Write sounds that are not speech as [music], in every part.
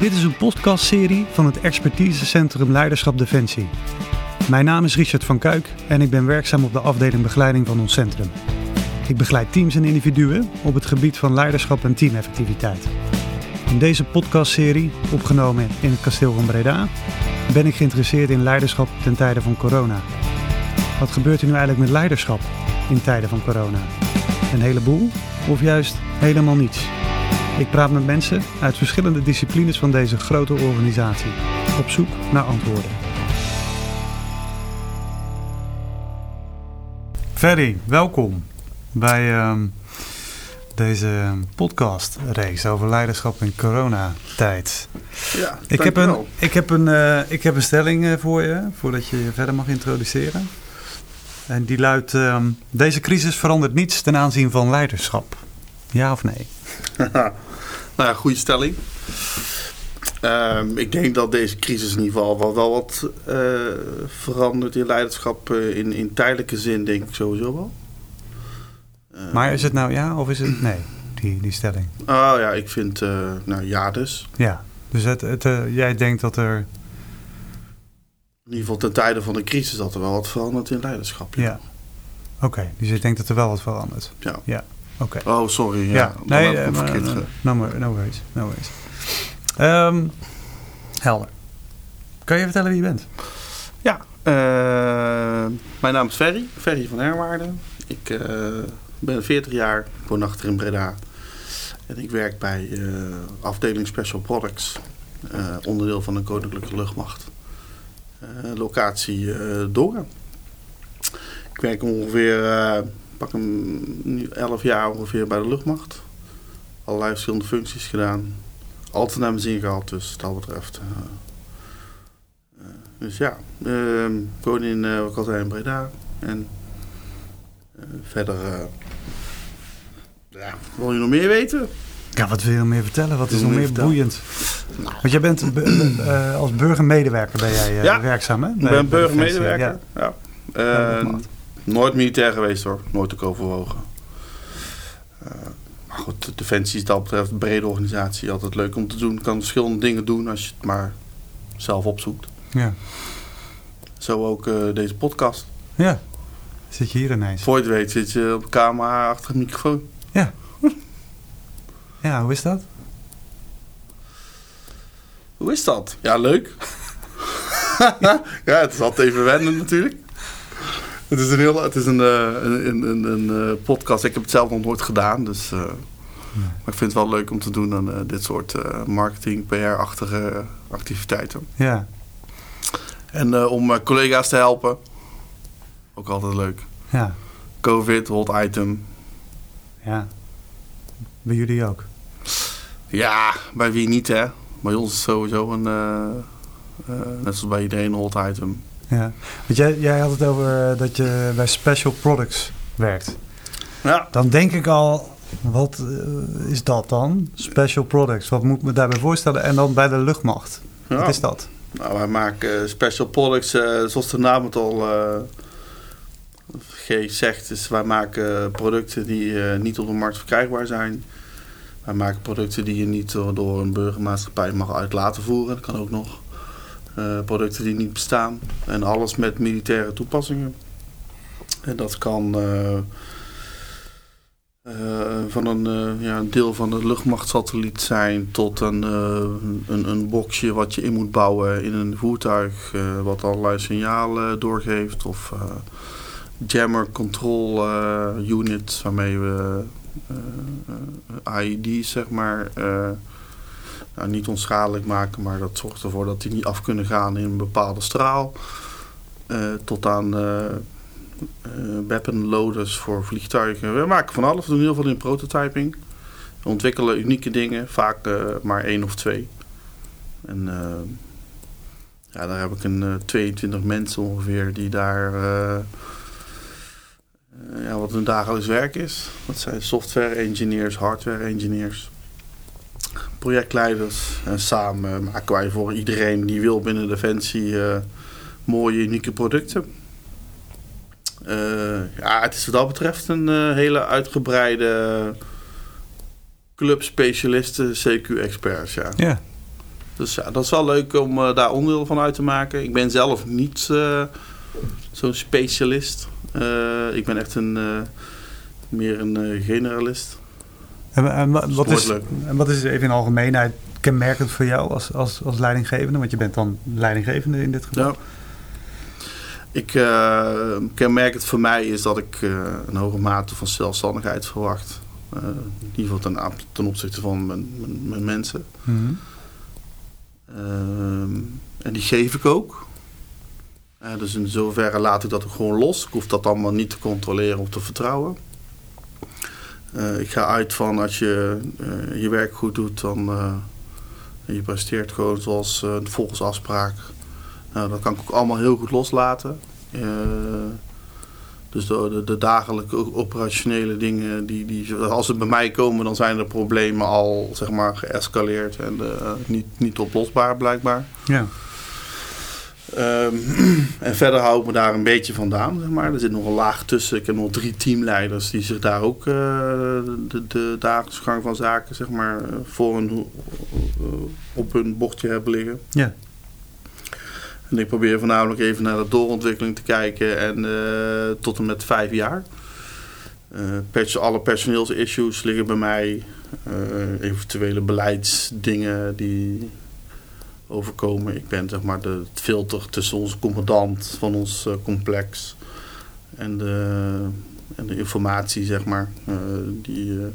Dit is een podcastserie van het Expertisecentrum Leiderschap Defensie. Mijn naam is Richard van Kuik en ik ben werkzaam op de afdeling begeleiding van ons centrum. Ik begeleid teams en individuen op het gebied van leiderschap en teameffectiviteit. In deze podcastserie, opgenomen in het kasteel van Breda, ben ik geïnteresseerd in leiderschap ten tijde van corona. Wat gebeurt er nu eigenlijk met leiderschap in tijden van corona? Een heleboel of juist helemaal niets? Ik praat met mensen uit verschillende disciplines van deze grote organisatie, op zoek naar antwoorden. Ferry, welkom bij uh, deze podcastreeks over leiderschap in coronatijd. Ja, ik heb, een, ik, heb een, uh, ik heb een stelling uh, voor je, voordat je je verder mag introduceren. En die luidt, uh, deze crisis verandert niets ten aanzien van leiderschap. Ja of nee? [laughs] nou ja, goede stelling. Um, ik denk dat deze crisis in ieder geval wel, wel wat uh, verandert in leiderschap uh, in, in tijdelijke zin, denk ik sowieso wel. Uh, maar is het nou ja of is het nee, die, die stelling? Oh ja, ik vind, nou ja dus. Ja, dus het, het, jij denkt dat er... In ieder geval ten tijde van de crisis dat er wel wat verandert in leiderschap. Ja, ja. oké. Okay, dus je denkt dat er wel wat verandert? Ja. Ja, oké. Okay. Oh, sorry. Ja, ja. nee, uh, maar, uh, no, no, no worries. No worries. Um, helder. Kan je vertellen wie je bent? Ja, uh, mijn naam is Ferry, Ferry van Herwaarden. Ik uh, ben 40 jaar, ik woon achter in Breda. En ik werk bij uh, afdeling Special Products, onderdeel van de Koninklijke Luchtmacht. locatie Dora. Ik werk ongeveer, pak hem nu 11 jaar ongeveer bij de luchtmacht. Allerlei verschillende functies gedaan altijd naar mijn zin gehad, dus wat dat betreft. Uh, uh, dus ja, uh, woon in, uh, wat ik in Breda. En verder, ja, wil je nog meer weten? Ja, wat wil je nog meer vertellen? Wat is nog meer vertellen? boeiend? Nou. Want jij bent als burgermedewerker ben jij ja, werkzaam, hè? ik ben burgermedewerker, ja. ja. Nooit militair geweest hoor, nooit ook overwogen. Maar goed, Defensie is dat betreft een brede organisatie. Altijd leuk om te doen. Kan verschillende dingen doen als je het maar zelf opzoekt. Ja. Zo ook uh, deze podcast. Ja. Zit je hier ineens? Voor je het weet zit je op de camera achter het microfoon. Ja. [laughs] Ja, hoe is dat? Hoe is dat? Ja, leuk. [laughs] ja, het is altijd even wennen natuurlijk. Het is een, heel, het is een, een, een, een, podcast. Ik heb het zelf nog nooit gedaan. Dus, uh, ja. Maar ik vind het wel leuk om te doen aan uh, dit soort uh, marketing, PR-achtige activiteiten. Ja. En om collega's te helpen. Ook altijd leuk. Ja. Covid, hot item. Ja. Bij jullie ook? Ja, bij wie niet hè. Bij ons is sowieso een, net zoals bij iedereen, een hot item. Ja, want jij, jij had het over dat je bij Special Products werkt. Ja. Dan denk ik al, wat uh, is dat dan? Special Products, wat moet ik me daarbij voorstellen? En dan bij de luchtmacht, ja. wat is dat? Nou, wij maken Special Products, uh, zoals de naam het al uh, G zegt, is wij maken producten die niet op de markt verkrijgbaar zijn. Wij maken producten die je niet door een burgermaatschappij mag uit laten voeren, dat kan ook nog. Uh, producten die niet bestaan. En alles met militaire toepassingen. En dat kan uh, uh, van een, ja, deel van de luchtmachtsatelliet zijn tot een, een, een, boxje wat je in moet bouwen in een voertuig wat allerlei signalen doorgeeft. Of jammer control unit waarmee we IED's zeg maar nou, niet onschadelijk maken, maar dat zorgt ervoor dat die niet af kunnen gaan in een bepaalde straal. Uh, tot aan uh, uh, weapon loaders voor vliegtuigen. We maken van alles, we doen heel veel in prototyping. We ontwikkelen unieke dingen, vaak maar één of twee. En ja, daar heb ik een 22 mensen ongeveer die daar ja, wat hun dagelijks werk is. Dat zijn software engineers, hardware engineers projectleiders. En samen maken wij voor iedereen die wil binnen Defensie uh, mooie, unieke producten. Uh, ja, het is wat dat betreft een hele uitgebreide club specialisten, CQ-experts. Ja. ja. Dus ja, dat is wel leuk om eh, daar onderdeel van uit te maken. Ik ben zelf niet eh, zo'n specialist. Eh, ik ben echt een, eh, meer een eh, generalist. En, en wa- wat, is, en wat is even in algemeenheid kenmerkend voor jou als, als, als leidinggevende? Want je bent dan leidinggevende in dit geval. Ja. Ik uh, kenmerkend voor mij is dat ik uh, een hoge mate van zelfstandigheid verwacht. Uh, in ieder geval ten, ten opzichte van mijn, mijn, mijn mensen. Mhm. Ehm, en die geef ik ook. Dus in zoverre laat ik dat ook gewoon los. Ik hoef dat allemaal niet te controleren of te vertrouwen. Uh, ik ga uit van als je uh, je werk goed doet, dan je presteert gewoon zoals volgens afspraak. Nou, dat kan ik ook allemaal heel goed loslaten. dus de, de, operationele dingen, die, die, als ze bij mij komen, dan zijn de problemen al zeg maar, geëscaleerd en niet, niet oplosbaar blijkbaar. Ja. Um, [clears throat] en verder hou ik me daar een beetje vandaan, zeg maar. Er zit nog een laag tussen. Ik heb nog drie teamleiders die zich daar ook uh, de, de dagelijkse gang van zaken, zeg maar, voor hun, uh, op hun bordje hebben liggen. Ja. En ik probeer voornamelijk even naar de doorontwikkeling te kijken en uh, tot en met vijf jaar. Pers alle personeelsissues liggen bij mij. eventuele beleidsdingen die overkomen. Ik ben zeg maar de, het filter tussen onze commandant van ons uh, complex en de, en de informatie, zeg maar. Uh, die, uh,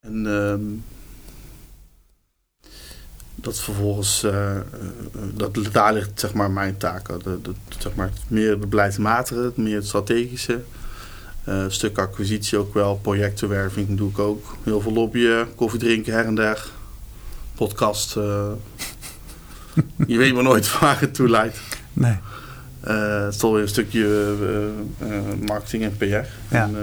en ehm, dat vervolgens, dat, daar ligt zeg maar mijn taak. De, zeg maar, meer de beleidsmatige, het meer het strategische. stuk acquisitie ook wel, projectenwerving doe ik ook. Heel veel lobbyen, koffie drinken her en der podcast. Uh, je weet maar nooit waar het toe leidt. Nee. Uh, het is toch weer een stukje uh, marketing en PR. Ja. En,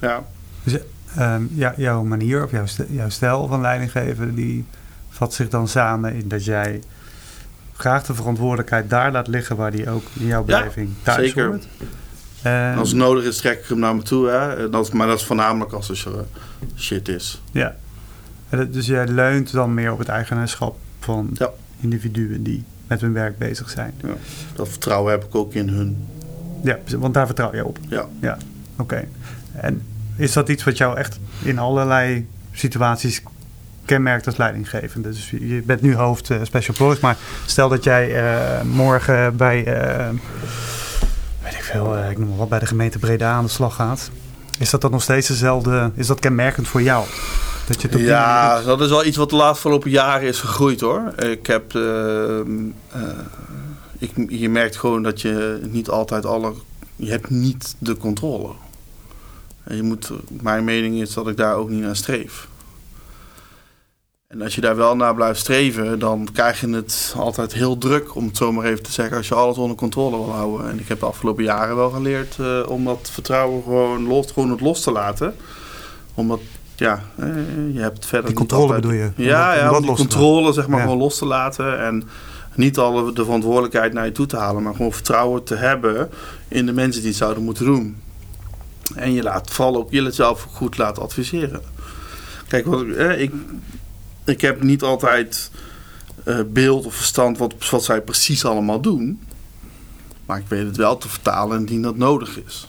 ja. Dus um, ja, jouw manier of jouw, jouw stijl van leidinggeven, die vat zich dan samen in dat jij graag de verantwoordelijkheid daar laat liggen waar die ook in jouw beleving ja, thuis zeker. hoort. En als het nodig is, trek ik hem naar me toe. Hè. Dat, maar dat is voornamelijk als er shit is. Ja. Dus jij leunt dan meer op het eigenaarschap van ja. individuen die met hun werk bezig zijn. Ja. Dat vertrouwen heb ik ook in hun. Ja, want daar vertrouw je op. Ja. Ja, oké. Okay. En is dat iets wat jou echt in allerlei situaties kenmerkt als leidinggevende? Dus je bent nu hoofd uh, Special Projects, maar stel dat jij uh, morgen bij, uh, weet ik veel, ik noem maar wat, bij de gemeente Breda aan de slag gaat. Is dat dan nog steeds dezelfde, is dat kenmerkend voor jou? Dat je ja, dat is wel iets wat de afgelopen jaren is gegroeid hoor. Ik heb. Uh, uh, ik, je merkt gewoon dat je niet altijd alle. Je hebt niet de controle. En je moet, mijn mening is dat ik daar ook niet naar streef. En als je daar wel naar blijft streven, dan krijg je het altijd heel druk, om het zo maar even te zeggen, als je alles onder controle wil houden. En ik heb de afgelopen jaren wel geleerd uh, om dat vertrouwen gewoon, los, gewoon het los te laten. Omdat ja, je hebt verder. Die controle altijd, bedoel je? Ja, ja, om die controle zeg maar ja. gewoon los te laten. En niet alle de verantwoordelijkheid naar je toe te halen, maar gewoon vertrouwen te hebben in de mensen die het zouden moeten doen. En je laat vooral ook je zelf goed laten adviseren. Kijk, wat, eh, ik, ik heb niet altijd uh, beeld of verstand wat, wat zij precies allemaal doen. Maar ik weet het wel te vertalen indien dat nodig is.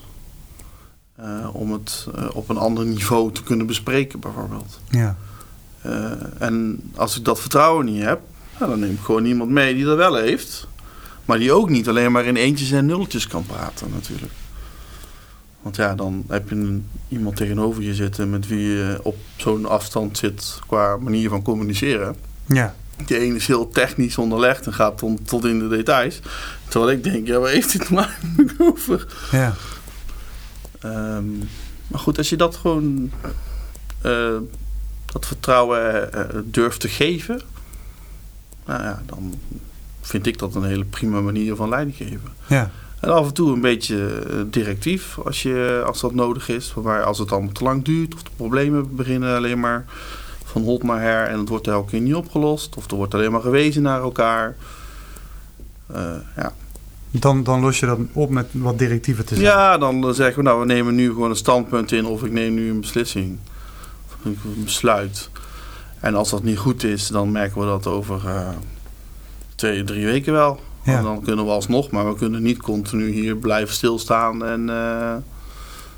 Uh, om het uh, op een ander niveau te kunnen bespreken, bijvoorbeeld. Ja. Uh, en als ik dat vertrouwen niet heb, nou, dan neem ik gewoon iemand mee die dat wel heeft. Maar die ook niet alleen maar in eentjes en nulletjes kan praten, natuurlijk. Want ja, dan heb je een, iemand tegenover je zitten met wie je op zo'n afstand zit qua manier van communiceren. Ja. Die ene is heel technisch onderlegd en gaat tot, tot in de details. Terwijl ik denk, ja, waar heeft dit [laughs] maar over? Ja. Um, maar goed, als je dat gewoon uh, dat vertrouwen uh, durft te geven, nou ja, dan vind ik dat een hele prima manier van leiding geven. Ja. En af en toe een beetje uh, directief als, je, als dat nodig is. Waarbij als het allemaal te lang duurt of de problemen beginnen alleen maar van hot naar her en het wordt elke keer niet opgelost. Of er wordt alleen maar gewezen naar elkaar. ja, dan, dan los je dat op met wat directieven te zijn. Ja, dan zeggen we, nou, we nemen nu gewoon een standpunt in of ik neem nu een beslissing. Of een besluit. En als dat niet goed is, dan merken we dat over uh, twee, drie weken wel. Ja. Dan kunnen we alsnog, maar we kunnen niet continu hier blijven stilstaan en uh,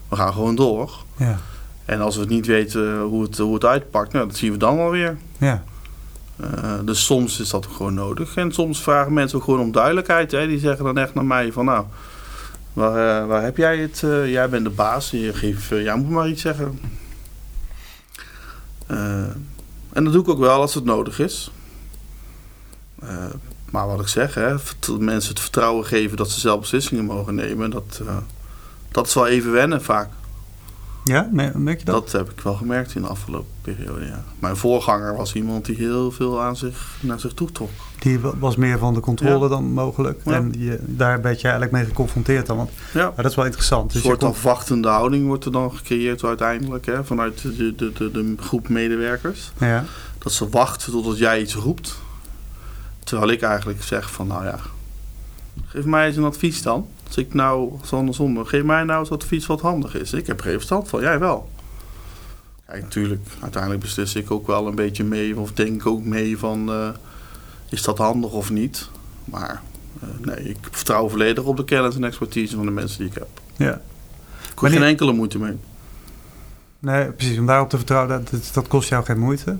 we gaan gewoon door. Ja. En als we niet weten hoe het, hoe het uitpakt, nou, dat zien we dan alweer. Ja. Uh, dus soms is dat gewoon nodig. En soms vragen mensen ook gewoon om duidelijkheid. Hè. Die zeggen dan echt naar mij van nou, waar, uh, waar heb jij het? Uh, jij bent de baas. Je geeft, jij moet maar iets zeggen. en dat doe ik ook wel als het nodig is. maar wat ik zeg, hè, mensen het vertrouwen geven dat ze zelf beslissingen mogen nemen. Dat, dat is wel even wennen vaak. Ja, merk je dat? Dat heb ik wel gemerkt in de afgelopen periode, ja. Mijn voorganger was iemand die heel veel aan zich, naar zich toe trok. Die was meer van de controle dan mogelijk. En die, daar ben je eigenlijk mee geconfronteerd dan. Want ja. dat is wel interessant. Dus een soort afwachtende houding wordt er dan gecreëerd uiteindelijk. Hè, vanuit de, de, de, de groep medewerkers. Ja. Dat ze wachten totdat jij iets roept. Terwijl ik eigenlijk zeg van, nou ja, geef mij eens een advies dan. Als ik nou, andersom, geef mij nou eens advies wat handig is. Ik heb geen verstand van, jij wel. Kijk, natuurlijk, uiteindelijk beslis ik ook wel een beetje mee, of denk ook mee van, uh, is dat handig of niet? Maar uh, nee, ik vertrouw volledig op de kennis en expertise van de mensen die ik heb. Ja. Ik heb geen enkele moeite mee. Nee, precies. Om daarop te vertrouwen, dat, dat kost jou geen moeite.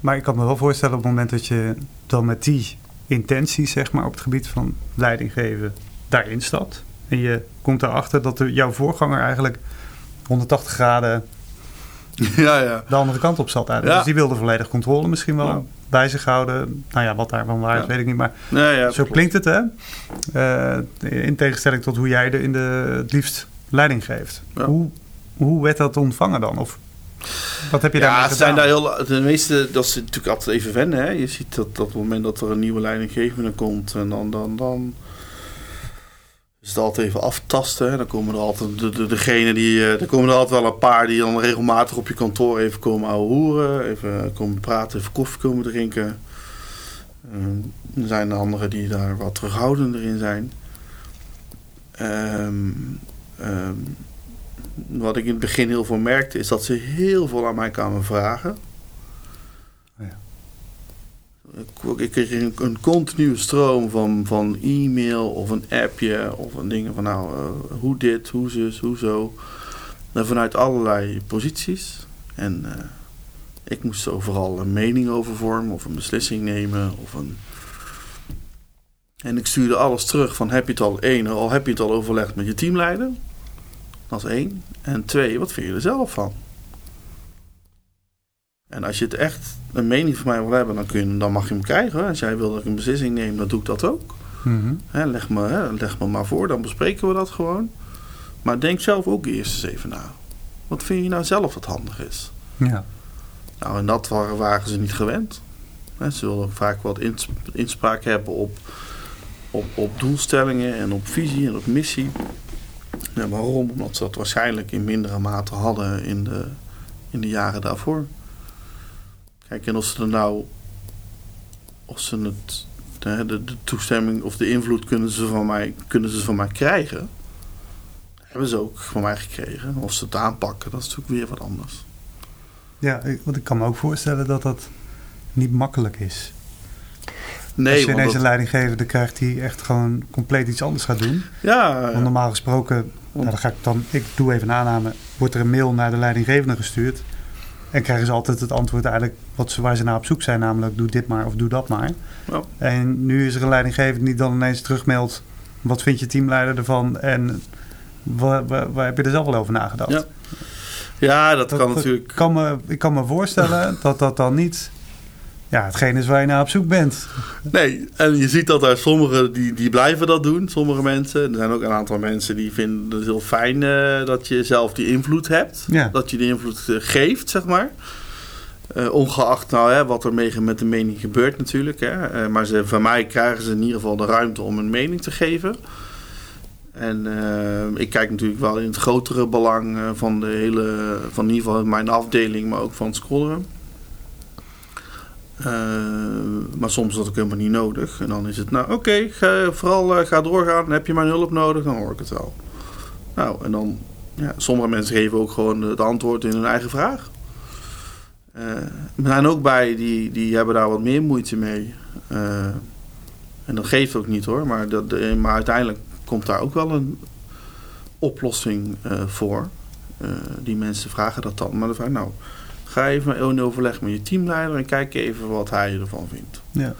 Maar ik kan me wel voorstellen op het moment dat je dan met die intentie, zeg maar, op het gebied van leiding geven daarin stapt. En je komt erachter dat de, jouw voorganger eigenlijk 180 graden [laughs] ja, ja. de andere kant op zat. Eigenlijk. Dus die wilde volledig controle misschien wel bij zich houden. Nou ja, wat daarvan waar is, weet ik niet. Maar zo klinkt het, hè? Uh, in tegenstelling tot hoe jij er in de, het liefst leiding geeft. Hoe, hoe werd dat ontvangen dan? Of wat heb je daar Ja, zijn daar heel, de meeste, dat is natuurlijk altijd even wennen. Hè? Je ziet dat, dat op het moment dat er een nieuwe leidinggevende komt... en dan, dan, dan is het altijd even aftasten. Dan komen er altijd de, de, degene die. Uh, er komen er altijd wel een paar die dan regelmatig op je kantoor even komen ouwe hoeren. Even komen praten, even koffie komen drinken. Uh, er zijn er anderen die daar wat terughoudender in zijn. Um, um, wat ik in het begin heel veel merkte, is dat ze heel veel aan mij kwamen vragen. Ik kreeg een, een continue stroom van, van e-mail of een appje of een dingen van nou, uh, hoe dit, hoe zus, hoe zo. En vanuit allerlei posities. En uh, ik moest overal een mening over vormen of een beslissing nemen of een... En ik stuurde alles terug van heb je het al één, al heb je het al overlegd met je teamleider? Dat is één. En twee, wat vind je er zelf van? En als je het echt een mening van mij wil hebben, dan, kun je, dan mag je hem krijgen. Als jij wil dat ik een beslissing neem, dan doe ik dat ook. Mm leg, me, leg me maar voor, dan bespreken we dat gewoon. Maar denk zelf ook eerst eens even na. Wat vind je nou zelf dat handig is? Ja. Nou, en dat waren, waren ze niet gewend. ze wilden vaak wat inspraak hebben op, op, op doelstellingen en op visie en op missie. Ja, waarom? Omdat ze dat waarschijnlijk in mindere mate hadden in de, in de jaren daarvoor. Kijk, en als ze er nou, als ze het, de, de, de, toestemming of de invloed kunnen ze van mij, kunnen ze van mij krijgen, hebben ze ook van mij gekregen. Of ze het aanpakken, dat is natuurlijk weer wat anders. Ja, want ik kan me ook voorstellen dat dat niet makkelijk is. Nee, Als je ineens een leidinggevende krijgt die echt gewoon compleet iets anders gaat doen. Ja. Want normaal gesproken, nou, dan ga ik dan, ik doe even een aanname, wordt er een mail naar de leidinggevende gestuurd. En krijgen ze altijd het antwoord eigenlijk wat ze, waar ze naar op zoek zijn. Namelijk doe dit maar of doe dat maar. En nu is er een leidinggevende die dan ineens terugmeldt. Wat vind je teamleider ervan? En waar, waar, heb je er zelf wel over nagedacht? Ja, ja dat, kan natuurlijk. Kan me, ik kan me voorstellen [laughs] dat dat dan niet ja, hetgeen is waar je naar op zoek bent. Nee, en je ziet dat er sommigen die, die blijven dat doen, sommige mensen. Er zijn ook een aantal mensen die vinden het heel fijn uh, dat je zelf die invloed hebt. Ja. Dat je die invloed uh, geeft, zeg maar. Uh, ongeacht nou, hè, wat er met de mening gebeurt natuurlijk. Hè. maar ze, van mij krijgen ze in ieder geval de ruimte om een mening te geven. En ik kijk natuurlijk wel in het grotere belang van de hele, van in ieder geval mijn afdeling, maar ook van het scrollen. Uh, maar soms is dat ook helemaal niet nodig. En dan is het, nou oké, ga, vooral ga doorgaan. Heb je mijn hulp nodig, dan hoor ik het wel. Nou, en dan, ja, sommige mensen geven ook gewoon het antwoord in hun eigen vraag. Er zijn ook bij die, die hebben daar wat meer moeite mee. Uh, en dat geeft ook niet hoor, maar, dat, maar uiteindelijk komt daar ook wel een oplossing voor. die mensen vragen dat dan. Maar dan vraag nou, ga even in overleg met je teamleider en kijk even wat hij ervan vindt. Ja.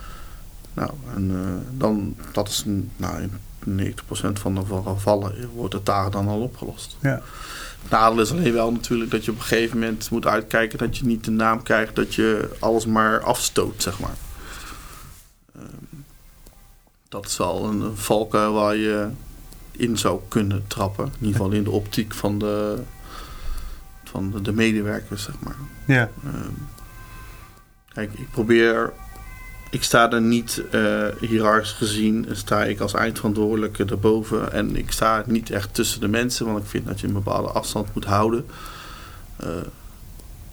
Nou, en dan, dat is nou, in 90% van de gevallen wordt de taak dan al opgelost. Ja. Nadeel is alleen wel natuurlijk dat je op een gegeven moment moet uitkijken dat je niet de naam krijgt dat je alles maar afstoot, zeg maar. Ehm, dat is wel een, valkuil waar je in zou kunnen trappen. In ieder geval in de optiek van de, van de, de medewerkers, zeg maar. Ja. Ehm, kijk, ik probeer ik sta er niet uh, hiërarchisch gezien, sta ik als eindverantwoordelijke erboven. En ik sta niet echt tussen de mensen, want ik vind dat je een bepaalde afstand moet houden. Uh,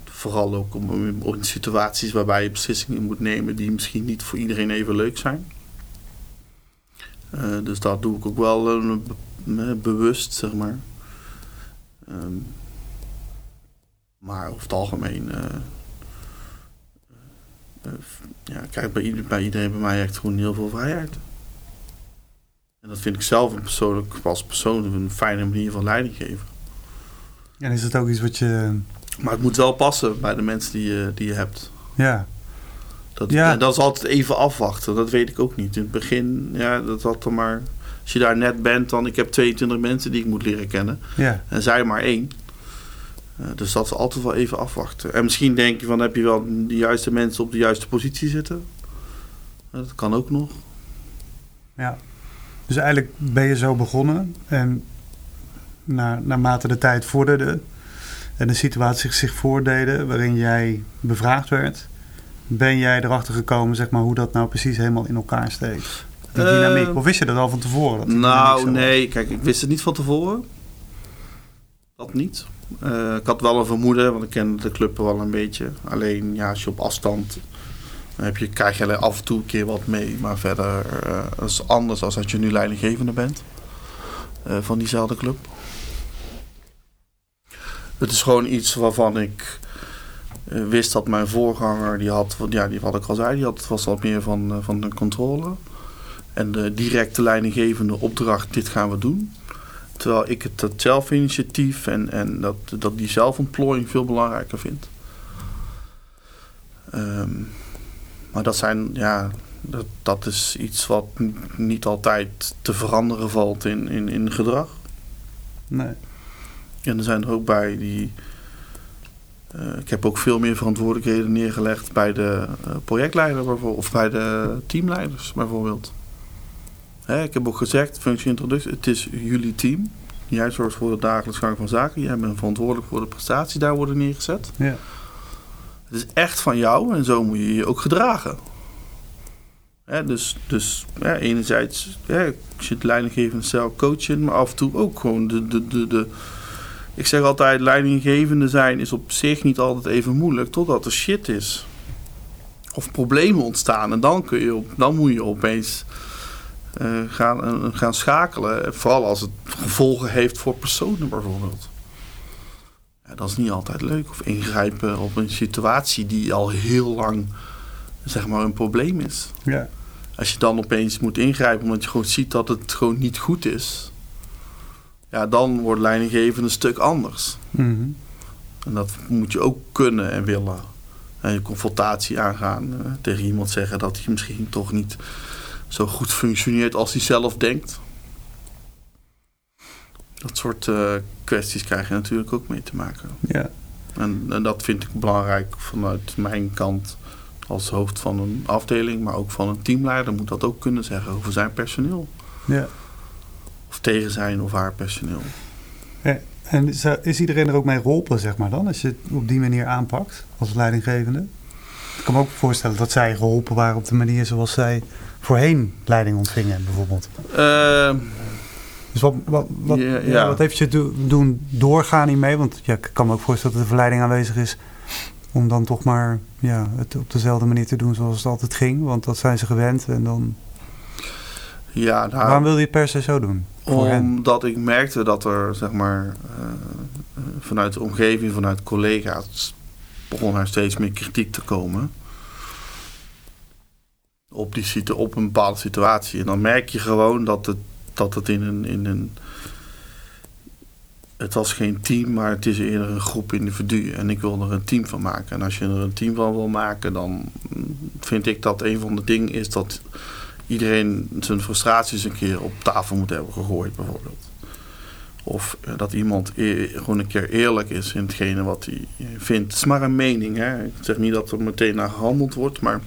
vooral ook om, in situaties waarbij je beslissingen moet nemen die misschien niet voor iedereen even leuk zijn. Uh, dus dat doe ik ook wel bewust, zeg maar. Um, maar over het algemeen eh, ja, kijk, bij, bij iedereen bij mij echt gewoon heel veel vrijheid. En dat vind ik zelf een persoonlijk, als persoon een fijne manier van leiding geven. En is het ook iets wat je... Maar het moet wel passen bij de mensen die je, die je hebt. Ja. Dat, ja. En dat is altijd even afwachten. Dat weet ik ook niet. In het begin, ja, dat had dan maar... Als je daar net bent, dan... Ik heb 22 mensen die ik moet leren kennen. Ja. En zij maar één. Uh, dus dat is altijd wel even afwachten. En misschien denk je van heb je wel de juiste mensen op de juiste positie zitten. Dat kan ook nog. Ja, dus eigenlijk ben je zo begonnen en na, naarmate de tijd vorderde en de situatie zich voordeden waarin jij bevraagd werd, ben jij erachter gekomen zeg maar, hoe dat nou precies helemaal in elkaar steekt? Die uh, dynamiek. Of wist je dat al van tevoren? nou, nee, kijk, ik wist het niet van tevoren. Dat niet. Uh, ik had wel een vermoeden, want ik kende de club wel een beetje. Alleen ja, als je op afstand dan heb je, krijg je af en toe een keer wat mee. Maar verder uh, is anders als je nu leidinggevende bent uh, van diezelfde club. Het is gewoon iets waarvan ik wist dat mijn voorganger, die had, ja, die, wat ik al zei, die had, was wat meer van, van de controle. En de directe leidinggevende opdracht, dit gaan we doen. Terwijl ik het, zelfinitiatief en, en dat, dat die zelfontplooiing veel belangrijker vind. Um, maar dat zijn, ja, dat, dat is iets wat niet altijd te veranderen valt in, in, in gedrag. Nee. En er zijn er ook bij die. Uh, ik heb ook veel meer verantwoordelijkheden neergelegd bij de uh, projectleider bijvoorbeeld, of bij de teamleiders bijvoorbeeld. Hè, ik heb ook gezegd, functie introductie, het is jullie team. Jij zorgt voor de dagelijks gang van zaken. Jij bent verantwoordelijk voor de prestaties daar worden neergezet. Ja. Het is echt van jou en zo moet je je ook gedragen. Hè, dus dus ja, enerzijds je het leidinggevende zelf coachen, maar af en toe ook gewoon de, de, de, de. Ik zeg altijd, leidinggevende zijn is op zich niet altijd even moeilijk, totdat er shit is. Of problemen ontstaan. En dan, kun je op, dan moet je opeens gaan, uh, gaan schakelen. Vooral als het gevolgen heeft voor personen bijvoorbeeld. Ja, dat is niet altijd leuk. Of ingrijpen op een situatie die al heel lang zeg maar, een probleem is. Ja. Als je dan opeens moet ingrijpen omdat je gewoon ziet dat het gewoon niet goed is. Ja, dan wordt leidinggeven een stuk anders. Mm -hmm. En dat moet je ook kunnen en willen. En je confrontatie aangaan. Uh, tegen iemand zeggen dat hij misschien toch niet zo goed functioneert als hij zelf denkt. Dat soort uh, kwesties krijg je natuurlijk ook mee te maken. Ja. En, en, dat vind ik belangrijk vanuit mijn kant als hoofd van een afdeling, maar ook van een teamleider moet dat ook kunnen zeggen over zijn personeel. Ja. Of tegen zijn of haar personeel. Ja. En is, is iedereen er ook mee geholpen, zeg maar dan, als je het op die manier aanpakt als leidinggevende? Ik kan me ook voorstellen dat zij geholpen waren op de manier zoals zij voorheen leiding ontvingen, bijvoorbeeld. Uh, dus wat, wat, wat, ja, ja. wat heeft je do, doen doorgaan hiermee? Want ja, ik kan me ook voorstellen dat de verleiding aanwezig is om dan toch maar ja, het op dezelfde manier te doen zoals het altijd ging. Want dat zijn ze gewend en dan... Ja, nou, Waarom wil je het per se zo doen? Omdat ik merkte dat er, zeg maar, uh, vanuit de omgeving, vanuit collega's, begon er steeds meer kritiek te komen. Op, die, op een bepaalde situatie. En dan merk je gewoon dat het, dat het in een, in een. Het was geen team, maar het is eerder een groep individuen. En ik wil er een team van maken. En als je er een team van wil maken, dan vind ik dat een van de dingen is dat iedereen zijn frustraties een keer op tafel moet hebben gegooid, bijvoorbeeld. Of eh, dat iemand e- gewoon een keer eerlijk is in hetgene wat hij vindt. Het is maar een mening. Hè? Ik zeg niet dat er meteen naar gehandeld wordt, maar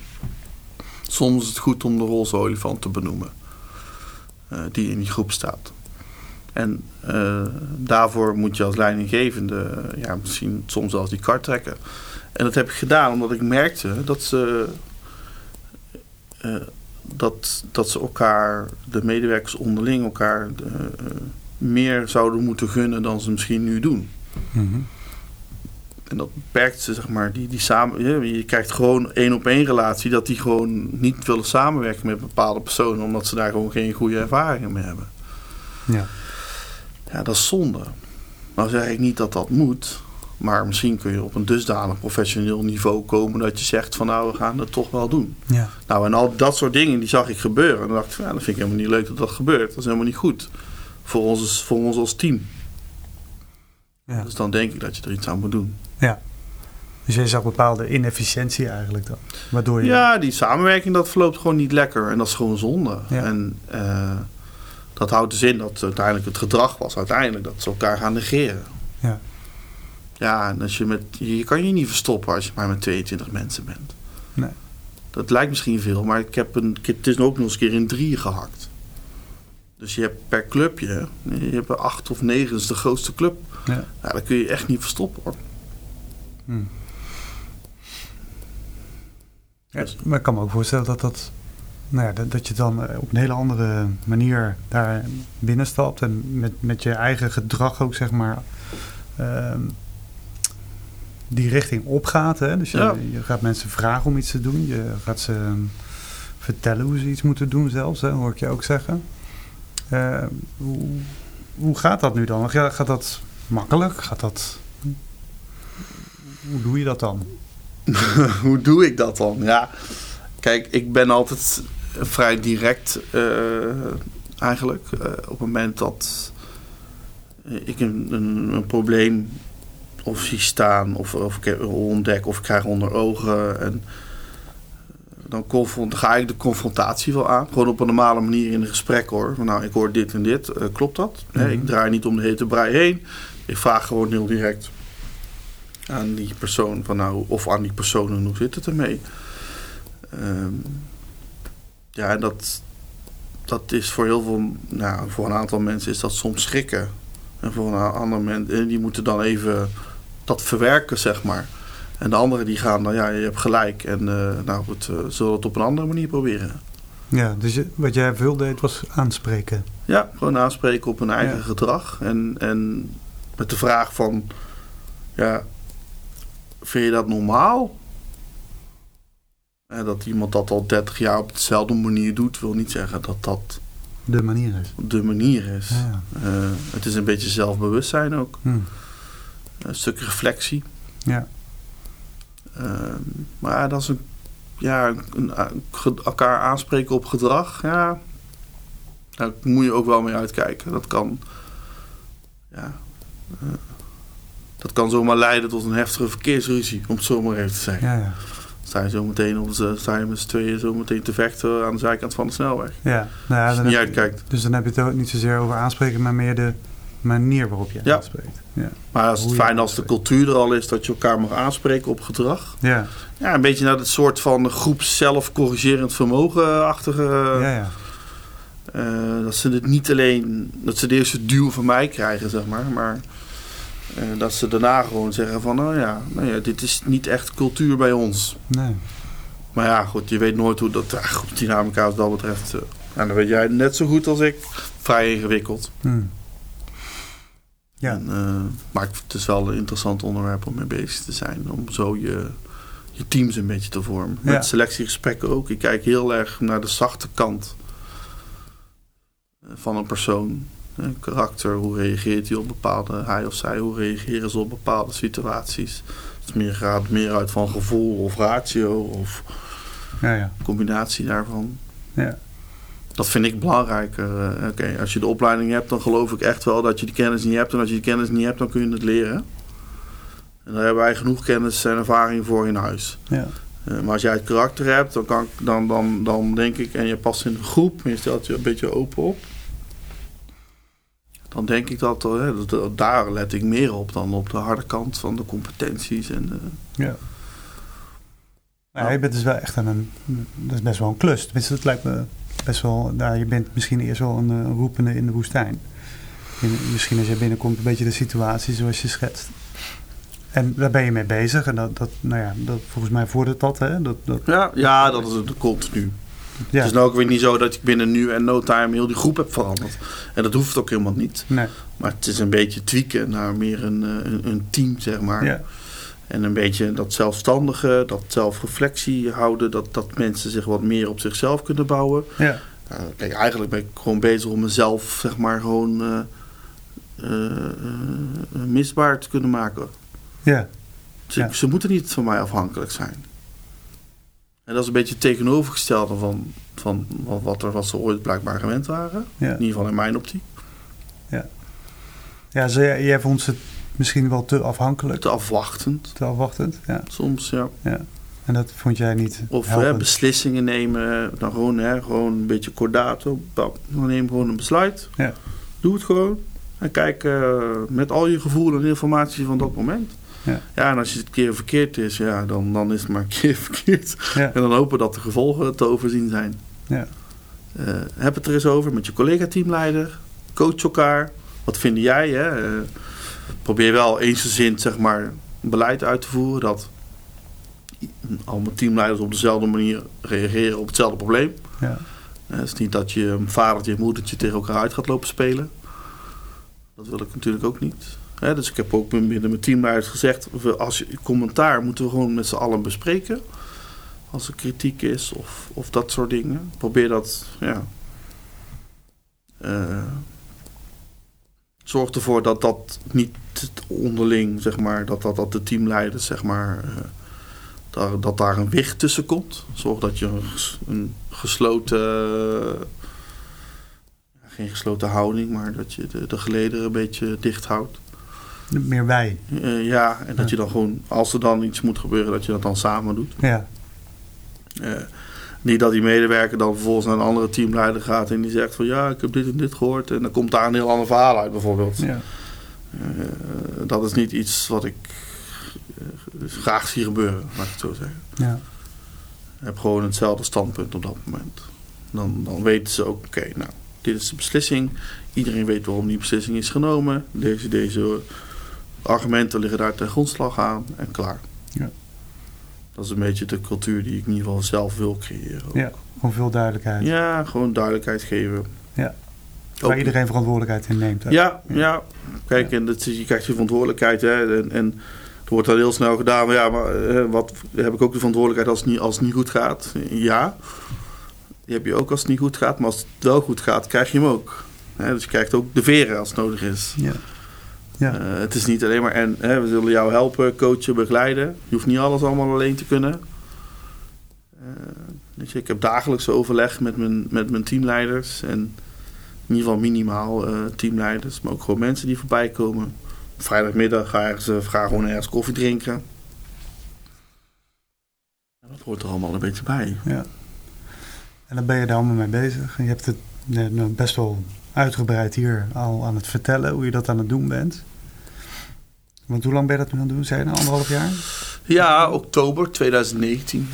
soms is het goed om de roze olifant te benoemen. eh, die in die groep staat. En eh, daarvoor moet je als leidinggevende eh, ja, misschien soms zelfs die kar trekken. En dat heb ik gedaan omdat ik merkte dat ze, dat, dat ze elkaar, de medewerkers onderling, elkaar meer zouden moeten gunnen dan ze misschien nu doen. Mhm. En dat beperkt ze, zeg maar, die, die samen. Je, je krijgt gewoon één op één relatie dat die gewoon niet willen samenwerken met bepaalde personen, omdat ze daar gewoon geen goede ervaringen mee hebben. Ja. Ja, dat is zonde. Nou zeg ik niet dat dat moet, maar misschien kun je op een dusdanig professioneel niveau komen dat je zegt van nou, we gaan het toch wel doen. Ja. Nou, en al dat soort dingen, die zag ik gebeuren. En dan dacht ik, van, ja, dat vind ik helemaal niet leuk dat dat gebeurt. Dat is helemaal niet goed voor ons, voor ons als team. Ja. Dus dan denk ik dat je er iets aan moet doen. Ja. Dus jij zag bepaalde inefficiëntie eigenlijk dan. Waardoor je... Ja, die samenwerking dat verloopt gewoon niet lekker. En dat is gewoon zonde. Ja. En eh, dat houdt dus in dat uiteindelijk het gedrag was uiteindelijk dat ze elkaar gaan negeren. Ja. Ja, en als je met, je kan je niet verstoppen als je maar met 22 mensen bent. Nee. Dat lijkt misschien veel, maar ik heb een, het is ook nog eens een keer in drieën gehakt. Dus je hebt per clubje, je hebt acht of negen, is de grootste club. Ja. Ja, dat kun je echt niet verstoppen hoor. Ja, Dus- maar ik kan me ook voorstellen dat dat, nou ja, dat, dat je dan eh, op een hele andere manier daar binnenstapt en met, met je eigen gedrag ook zeg maar ehm, die richting opgaat. Hè? Dus je, Ja. je gaat mensen vragen om iets te doen, je gaat ze ehm, vertellen hoe ze iets moeten doen zelfs, hè, hoor ik je ook zeggen. Eh, hoe, hoe gaat dat nu dan? Ga- Gaat dat makkelijk? Gaat dat... Hoe doe je dat dan? [laughs] Hoe doe ik dat dan? Ja, kijk, ik ben altijd vrij direct eh, eigenlijk. Eh, op het moment dat ik een, een, een probleem of zie staan of, of ik ontdek of ik krijg onder ogen. En dan confront, ga ik de confrontatie wel aan. Gewoon op een normale manier in een gesprek hoor. Van, nou, ik hoor dit en dit. Eh, klopt dat? Mhm. ik draai niet om de hete brei heen. Ik vraag gewoon heel direct aan die persoon van nou, of aan die personen, hoe zit het ermee? Ehm, ja, en dat, dat is voor heel veel, nou, voor een aantal mensen is dat soms schrikken. En voor een ander mensen, die moeten dan even dat verwerken, zeg maar. En de anderen die gaan dan, ja, je hebt gelijk. En eh, nou goed, eh, zullen we het op een andere manier proberen. Ja, dus wat jij veel deed was aanspreken. Ja, gewoon aanspreken op hun eigen Ja. gedrag. En, en met de vraag van, ja, vind je dat normaal? En dat iemand dat al 30 jaar op dezelfde manier doet, wil niet zeggen dat dat De manier is. de manier is. Ja. Eh, het is een beetje zelfbewustzijn ook. Hm. Een stuk reflectie. Ja. Ehm, maar ja, dat is een, ja, een, een- ge- elkaar aanspreken op gedrag. Ja, daar moet je ook wel mee uitkijken. Dat kan, ja, eh, dat kan zomaar leiden tot een heftige verkeersruzie, om het zo maar even te zeggen. Ja, ja. Sta je zo meteen op de, sta je met z'n tweeën zo meteen te vechten aan de zijkant van de snelweg. ja. Nou ja, dan niet uitkijkt. Dus dan heb je het ook niet zozeer over aanspreken, maar meer de manier waarop je Ja. aanspreekt. Ja. Maar als het je fijn als de cultuur er al is dat je elkaar mag aanspreken op gedrag. Ja. Ja, een beetje naar het soort van groep zelfcorrigerend vermogen-achtige. ja, ja. Eh, dat ze het niet alleen, dat ze de eerste duw van mij krijgen, zeg maar. Maar eh, dat ze daarna gewoon zeggen van, nou ja, nou ja, dit is niet echt cultuur bij ons. Nee. Maar ja, goed, je weet nooit hoe dat, ah, goed, dynamica wat dat betreft. eh, en dan weet jij net zo goed als ik. Vrij ingewikkeld. Hm. Ja. En, eh, maar het is wel een interessant onderwerp om mee bezig te zijn. Om zo je, je teams een beetje te vormen. Ja. Met selectiegesprekken ook. Ik kijk heel erg naar de zachte kant eh, van een persoon. Eh, karakter, hoe reageert hij op bepaalde, hij of zij, hoe reageren ze op bepaalde situaties. Het meer, gaat meer uit van gevoel of ratio of Ja, ja. combinatie daarvan. ja. Dat vind ik belangrijker. Eh, als je de opleiding hebt, dan geloof ik echt wel dat je die kennis niet hebt. En als je die kennis niet hebt, dan kun je het leren. En daar hebben wij genoeg kennis en ervaring voor in huis. ja. Eh, maar als jij het karakter hebt, dan, kan, dan, dan, dan denk ik, en je past in een groep, en je stelt je een beetje open op. Dan denk ik dat, daar let ik meer op dan op de harde kant van de competenties. En, Ja. Maar je bent dus wel echt aan een. Dat is best wel een klus. Tenminste, dat lijkt me best wel. Nou, je bent misschien eerst wel een, eh, roepende in de woestijn. In- misschien als je binnenkomt, een beetje de situatie zoals je schetst. En daar ben je mee bezig. En dat, dat, nou ja, dat, volgens mij vordert dat, hè? Dat, dat, ja, ja, dat is het continu. Ja. Het is nou ook weer niet zo dat ik binnen nu en no time heel die groep heb veranderd. En dat hoeft ook helemaal niet. Nee. Maar het is een beetje tweaken naar meer een, eh, een, een team, zeg maar. Ja. En een beetje dat zelfstandige, dat zelfreflectie houden. Dat, dat mensen zich wat meer op zichzelf kunnen bouwen. Ja. Kijk, eigenlijk ben ik gewoon bezig om mezelf, zeg maar, gewoon eh, misbaar te kunnen maken. Ja. Ze, Ja. ze moeten niet van mij afhankelijk zijn. En dat is een beetje het tegenovergestelde van, van wat, wat, er, wat ze ooit blijkbaar gewend waren. Ja. In ieder geval in mijn optiek. Ja, zo, jij, jij vond ze misschien wel te afhankelijk, Te afwachtend. te afwachtend. Ja. Soms, ja. En dat vond jij niet Of hè, beslissingen nemen. Dan gewoon, hè, gewoon een beetje kordato. Dan neem gewoon een besluit. Ja. Doe het gewoon. En kijk eh, met al je gevoel en informatie van dat moment. Ja. ja, en als je het een keer verkeerd is, ja, dan, dan is het maar een [laughs] keer verkeerd. Ja. En dan hopen dat de gevolgen te overzien zijn. Ja. Eh, heb het er eens over met je collega-teamleider. Coach elkaar. Wat vind jij? Hè? Eh, probeer wel eensgezind zeg maar, beleid uit te voeren. Dat i- al mijn teamleiders op dezelfde manier reageren op hetzelfde probleem. Ja. Eh, Het is niet dat je vadertje en moedertje tegen elkaar uit gaat lopen spelen. Dat wil ik natuurlijk ook niet. Dus ik heb ook binnen mijn teamleiders gezegd... als je commentaar moeten we gewoon met z'n allen bespreken. Als er kritiek is of, of dat soort dingen. Probeer dat, ja... eh, zorg ervoor dat dat niet onderling, zeg maar... dat, dat, dat de teamleiders, zeg maar... eh, dat daar een wicht tussen komt. Zorg dat je een, een gesloten... geen gesloten houding, maar dat je de, de gelederen een beetje dicht houdt. Meer wij. Eh, ja, en dat je dan gewoon, als er dan iets moet gebeuren, dat je dat dan samen doet. Ja. Eh, niet dat die medewerker dan vervolgens naar een andere teamleider gaat en die zegt van ja, ik heb dit en dit gehoord. En dan komt daar een heel ander verhaal uit bijvoorbeeld. Ja. Eh, dat is niet iets wat ik graag zie gebeuren, laat ik het zo zeggen. Ja. Ik heb gewoon hetzelfde standpunt op dat moment. Dan, dan weten ze ook, oké, nou, dit is de beslissing. Iedereen weet waarom die beslissing is genomen. Deze, deze argumenten liggen daar ten grondslag aan en klaar. Ja. Dat is een beetje de cultuur die ik in ieder geval zelf wil creëren. ook. Ja. Gewoon veel duidelijkheid. Ja, gewoon duidelijkheid geven. Ja. Ook- Waar iedereen verantwoordelijkheid in neemt. hè? Ja, ja. Kijk, en dat, je krijgt je verantwoordelijkheid. Hè, en, en er wordt dan heel snel gedaan. maar Ja, maar eh, wat, heb ik ook de verantwoordelijkheid als het, niet, als het niet goed gaat? Ja. Die heb je ook als het niet goed gaat. Maar als het wel goed gaat, krijg je hem ook. Hè, dus je krijgt ook de veren als het nodig is. Ja. Ja. Eh, het is niet alleen maar... En hè, we zullen jou helpen, coachen, begeleiden. Je hoeft niet alles allemaal alleen te kunnen. Eh, weet je, ik heb dagelijks overleg met mijn, met mijn teamleiders. En in ieder geval minimaal eh, teamleiders. Maar ook gewoon mensen die voorbij komen. Vrijdagmiddag ga, ergens, eh, ga gewoon ergens koffie drinken. En dat hoort er allemaal een beetje bij. Ja. En dan ben je daar allemaal mee bezig. En je hebt het nou, best wel uitgebreid hier al aan het vertellen hoe je dat aan het doen bent. Want hoe lang ben je dat nu aan het doen? Zijn je anderhalf jaar? Ja, oktober 2019.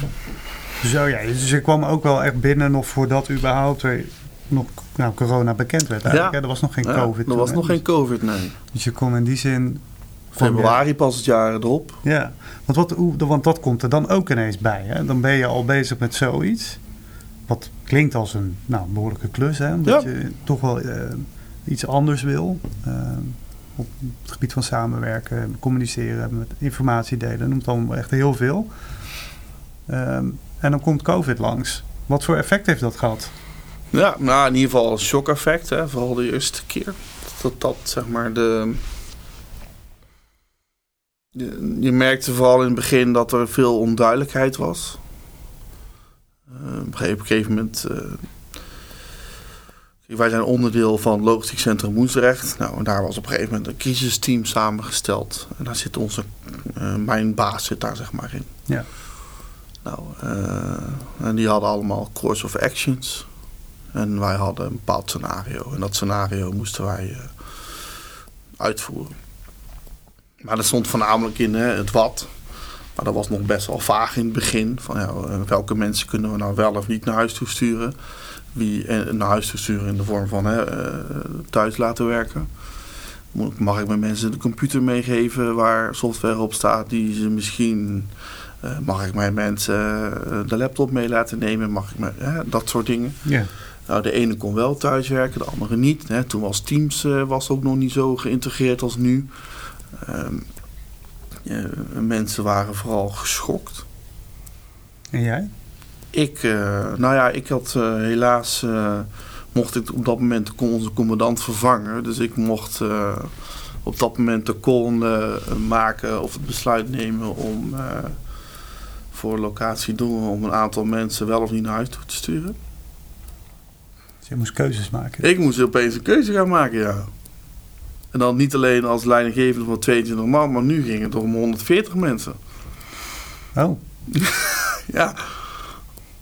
Zo ja, dus je kwam ook wel echt binnen nog voordat überhaupt er nog nou, corona bekend werd eigenlijk. Ja. hè? Er was nog geen Ja, COVID. er toen, was hè? nog geen COVID, nee. Dus je kon in die zin... je- Februari pas het jaar erop. Ja, want, wat, hoe, want dat komt er dan ook ineens bij. Hè? Dan ben je al bezig met zoiets. Wat klinkt als een nou, behoorlijke klus, hè? omdat Ja. je toch wel eh, iets anders wil. eh, op het gebied van samenwerken, communiceren, met informatie delen. Noemt allemaal echt heel veel. Ehm, en dan komt COVID langs. Wat voor effect heeft dat gehad? Ja, nou in ieder geval een shock effect, hè, vooral de eerste keer. Dat dat zeg maar de, je merkte vooral in het begin dat er veel onduidelijkheid was. Uh, op een gegeven moment. Uh, wij zijn onderdeel van Logistiek Centrum Woensdrecht. Nou, en daar was op een gegeven moment een crisisteam samengesteld. En daar zit onze. Uh, mijn baas zit daar zeg maar in. Ja. Nou, en die hadden allemaal course of actions. En wij hadden een bepaald scenario. En dat scenario moesten wij uitvoeren. Maar dat stond voornamelijk in hè, het wat. Maar dat was nog best wel vaag in het begin. Van, ja, welke mensen kunnen we nou wel of niet naar huis toe sturen? Wie eh, naar huis toe sturen in de vorm van hè, eh, thuis laten werken? Mag ik mijn mensen de computer meegeven waar software op staat die ze misschien... Mag ik mijn mensen de laptop mee laten nemen? Mag ik me, dat soort dingen. Ja. Nou, de ene kon wel thuiswerken, de andere niet. Hè. Toen was Teams was ook nog niet zo geïntegreerd als nu. Ehm, mensen waren vooral geschokt. En jij? Ik, uh, nou ja, ik had uh, helaas, mocht ik op dat moment onze commandant vervangen. Dus ik mocht op dat moment de call maken of het besluit nemen om voor locatie doen om een aantal mensen wel of niet naar huis toe te sturen. Dus je moest keuzes maken? Ik moest opeens een keuze gaan maken, ja. En dan niet alleen als leidinggevende van 22 man, maar nu ging het om 140 mensen. Oh. [laughs] ja.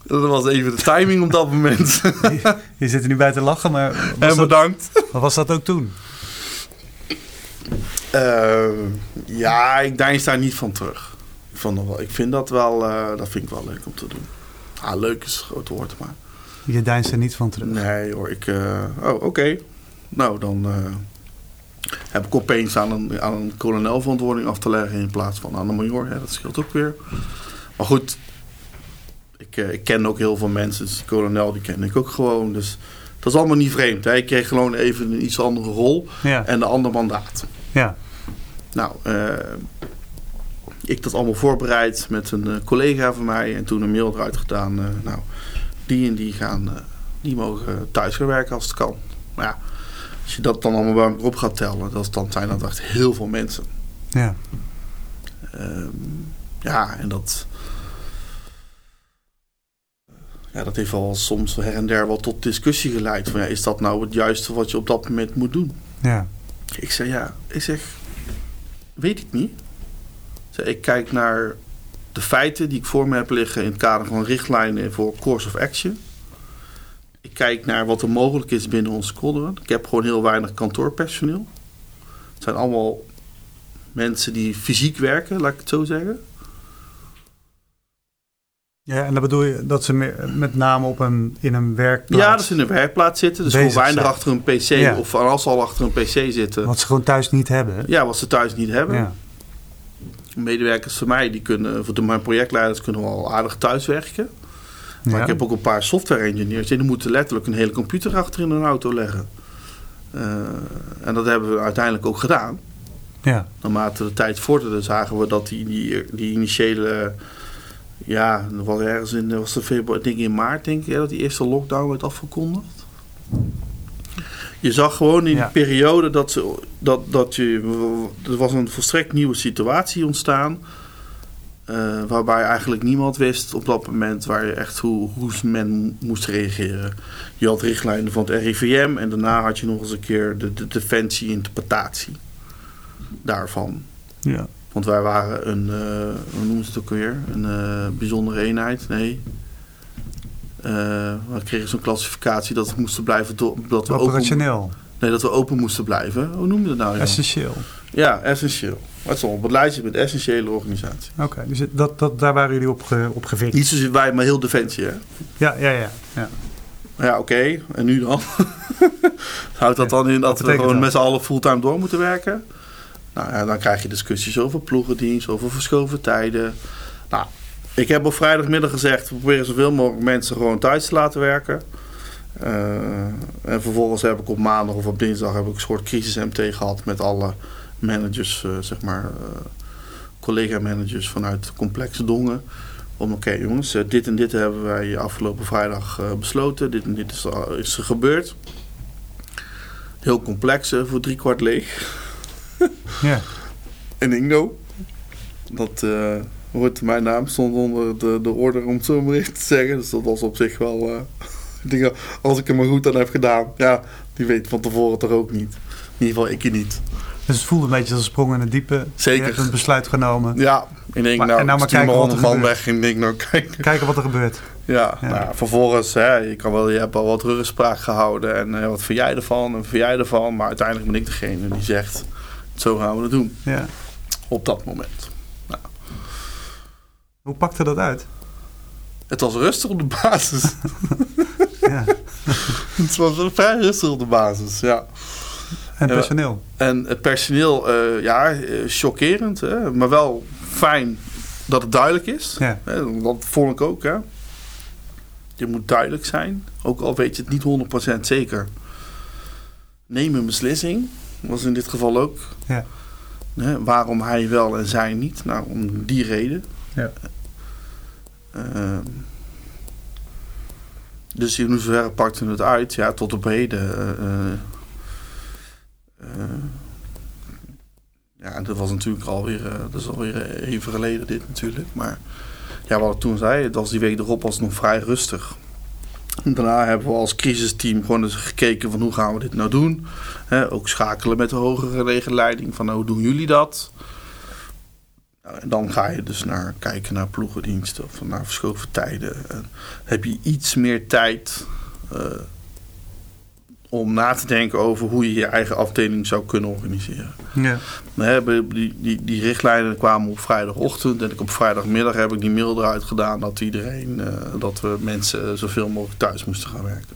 Dat was even de timing op dat moment. je, [laughs] je zit er nu bij te lachen, maar... En bedankt. wat was dat ook toen? Uh, ja, ik deins daar niet van terug. Ik, vond dat wel, ik vind dat wel, uh, dat vind ik wel leuk om te doen. Ah, leuk is het grote woord, maar... Je deinst er niet van terug? Nee hoor, ik... Uh, oh, oké. Okay. Nou, dan heb ik opeens aan een, aan een kolonel verantwoording af te leggen in plaats van aan een major. Ja, dat scheelt ook weer. Maar goed, ik, uh, ik ken ook heel veel mensen. Dus die kolonel die ken ik ook gewoon. Dus dat is allemaal niet vreemd. Hè? Ik kreeg gewoon even een iets andere rol ja. en een ander mandaat. Ja. Nou, uh, ik dat allemaal voorbereid met een uh, collega van mij. En toen een mail eruit gedaan. nou, die en die gaan, die mogen thuis gaan werken als het kan. Maar ja, als je dat dan allemaal bij elkaar op gaat tellen, dat, dan zijn dat echt heel veel mensen. Ja. Um, ja, en dat. Ja, dat heeft al soms her en der wel tot discussie geleid. Van, ja, is dat nou het juiste wat je op dat moment moet doen? Ja. Ik zeg ja, ik zeg, weet ik niet. Ik, ik kijk naar de feiten die ik voor me heb liggen in het kader van richtlijnen voor course of action. Ik kijk naar wat er mogelijk is binnen ons squadron. Ik heb gewoon heel weinig kantoorpersoneel. Het zijn allemaal mensen die fysiek werken, laat ik het zo zeggen. Ja, en dan bedoel je dat ze met name op een, in een werkplaats... Ja, dat ze in een werkplaats zitten. Dus gewoon weinig achter een pc. Ja. Of als ze al achter een pc zitten. Wat ze gewoon thuis niet hebben. Ja, wat ze thuis niet hebben. Ja. Medewerkers van mij, die kunnen, voor mijn projectleiders kunnen wel aardig thuiswerken. Maar Ja. ik heb ook een paar software engineers. Die moeten letterlijk een hele computer achter in een auto leggen. Uh, en dat hebben we uiteindelijk ook gedaan. Ja. Naarmate de tijd vorderde zagen we dat die, die, die initiële... Ja, was ergens in, was de februari, denk ik in maart denk ik, dat die eerste lockdown werd afgekondigd. Je zag gewoon in Ja. die periode dat, ze, dat, dat je, er was een volstrekt nieuwe situatie ontstaan. Eh, waarbij eigenlijk niemand wist op dat moment waar je echt hoe, hoe men moest reageren. Je had richtlijnen van het RIVM en daarna had je nog eens een keer de, de defensie-interpretatie daarvan. Ja. Want wij waren een, eh, hoe noemen ze het ook weer? Een eh, bijzondere eenheid? Nee. We kregen zo'n klassificatie dat we moesten blijven dat we open, Operationeel. Nee, dat we open moesten blijven. Hoe noem je dat nou? Essentieel. Ja, essentieel. Het stond op het lijstje met essentiële organisatie. Oké, dus dat, dat, daar waren jullie op, ge, op gevikt. Niet zozeer wij, maar heel defensie. Hè? Ja, ja, ja. ja. Ja, oké. En nu dan? [laughs] Houdt dat dan in dat we gewoon dat? met z'n allen fulltime door moeten werken? Nou ja, dan krijg je discussies over ploegendienst, over verschoven tijden. Nou, ik heb op vrijdagmiddag gezegd, we proberen zoveel mogelijk mensen gewoon thuis te laten werken. Eh, en vervolgens heb ik op maandag of op dinsdag heb ik een soort crisis-MT gehad met alle managers, eh, zeg maar, eh, collega-managers vanuit complexe dongen. Om oké jongens, eh, dit en dit hebben wij afgelopen vrijdag besloten. Dit en dit is, is er gebeurd. Heel complex, voor drie kwart leeg. [laughs] ja. En Ingo. dat hoort mijn naam stond onder de, de order om het zo maar even te zeggen. Dus dat was op zich wel. Als ik hem maar goed aan heb gedaan, ja, die weet van tevoren toch ook niet. In ieder geval ik niet. Dus het voelde een beetje als een sprong in het diepe. Zeker. Je hebt een besluit genomen. Ja, ik denk, nou, en nou maar kijken wat er man gebeurt. weg en denk, nou kijken. Kijken wat er gebeurt. Ja, ja. Nou, vervolgens, hè, je, kan wel, je hebt al wat rugspraak gehouden. En uh, wat vind jij ervan en wat vind jij ervan? Maar uiteindelijk ben ik degene die zegt, zo gaan we het doen. Ja. Op dat moment. Nou. Hoe pakte dat uit? Het was rustig op de basis. [laughs] ja. [laughs] het was vrij rustig op de basis, ja. En het personeel? En het personeel, uh, ja, eh, chockerend. Hè? Maar wel fijn dat het duidelijk is. Ja. Dat vond ik ook. Hè? Je moet duidelijk zijn. Ook al weet je het niet 100% zeker. Neem een beslissing. Was in dit geval ook. Ja. Hè? Waarom hij wel en zij niet? Nou, om die reden. Ja. Uh, dus in hoeverre pakte het uit? Ja, tot op heden... Uh, uh, ja, dat was natuurlijk alweer, dat is alweer even geleden dit natuurlijk. Maar ja, wat ik toen zei, dat was die week erop was het nog vrij rustig. Daarna hebben we als crisisteam gewoon eens gekeken van hoe gaan we dit nou doen. ook schakelen met de hogere legerleiding van nou, hoe doen jullie dat? Nou, en dan ga je dus naar kijken naar ploegendiensten of naar verschoven tijden. En heb je iets meer tijd uh, om na te denken over hoe je je eigen afdeling zou kunnen organiseren. Ja. hebben die, die, die richtlijnen kwamen op vrijdagochtend en ik op vrijdagmiddag heb ik die mail eruit gedaan dat iedereen, uh, dat we mensen zoveel mogelijk thuis moesten gaan werken.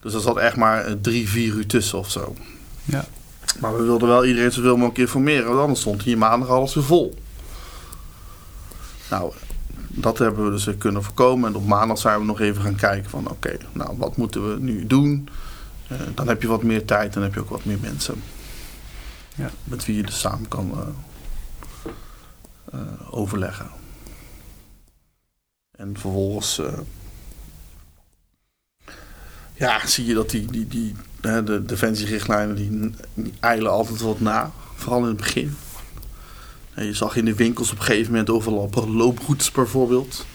Dus er zat echt maar drie, vier uur tussen of zo. Ja. Maar we wilden wel iedereen zoveel mogelijk informeren, want anders stond hier maandag alles weer vol. Nou, dat hebben we dus kunnen voorkomen. En op maandag zijn we nog even gaan kijken van oké, nou wat moeten we nu doen? Uh, dan heb je wat meer tijd en heb je ook wat meer mensen. Ja. Met wie je dus samen kan uh, uh, overleggen. En vervolgens ja, zie je dat die, die, die, de defensierichtlijnen die, die eilen altijd wat na. Vooral in het begin. En je zag in de winkels op een gegeven moment overal looproutes bijvoorbeeld.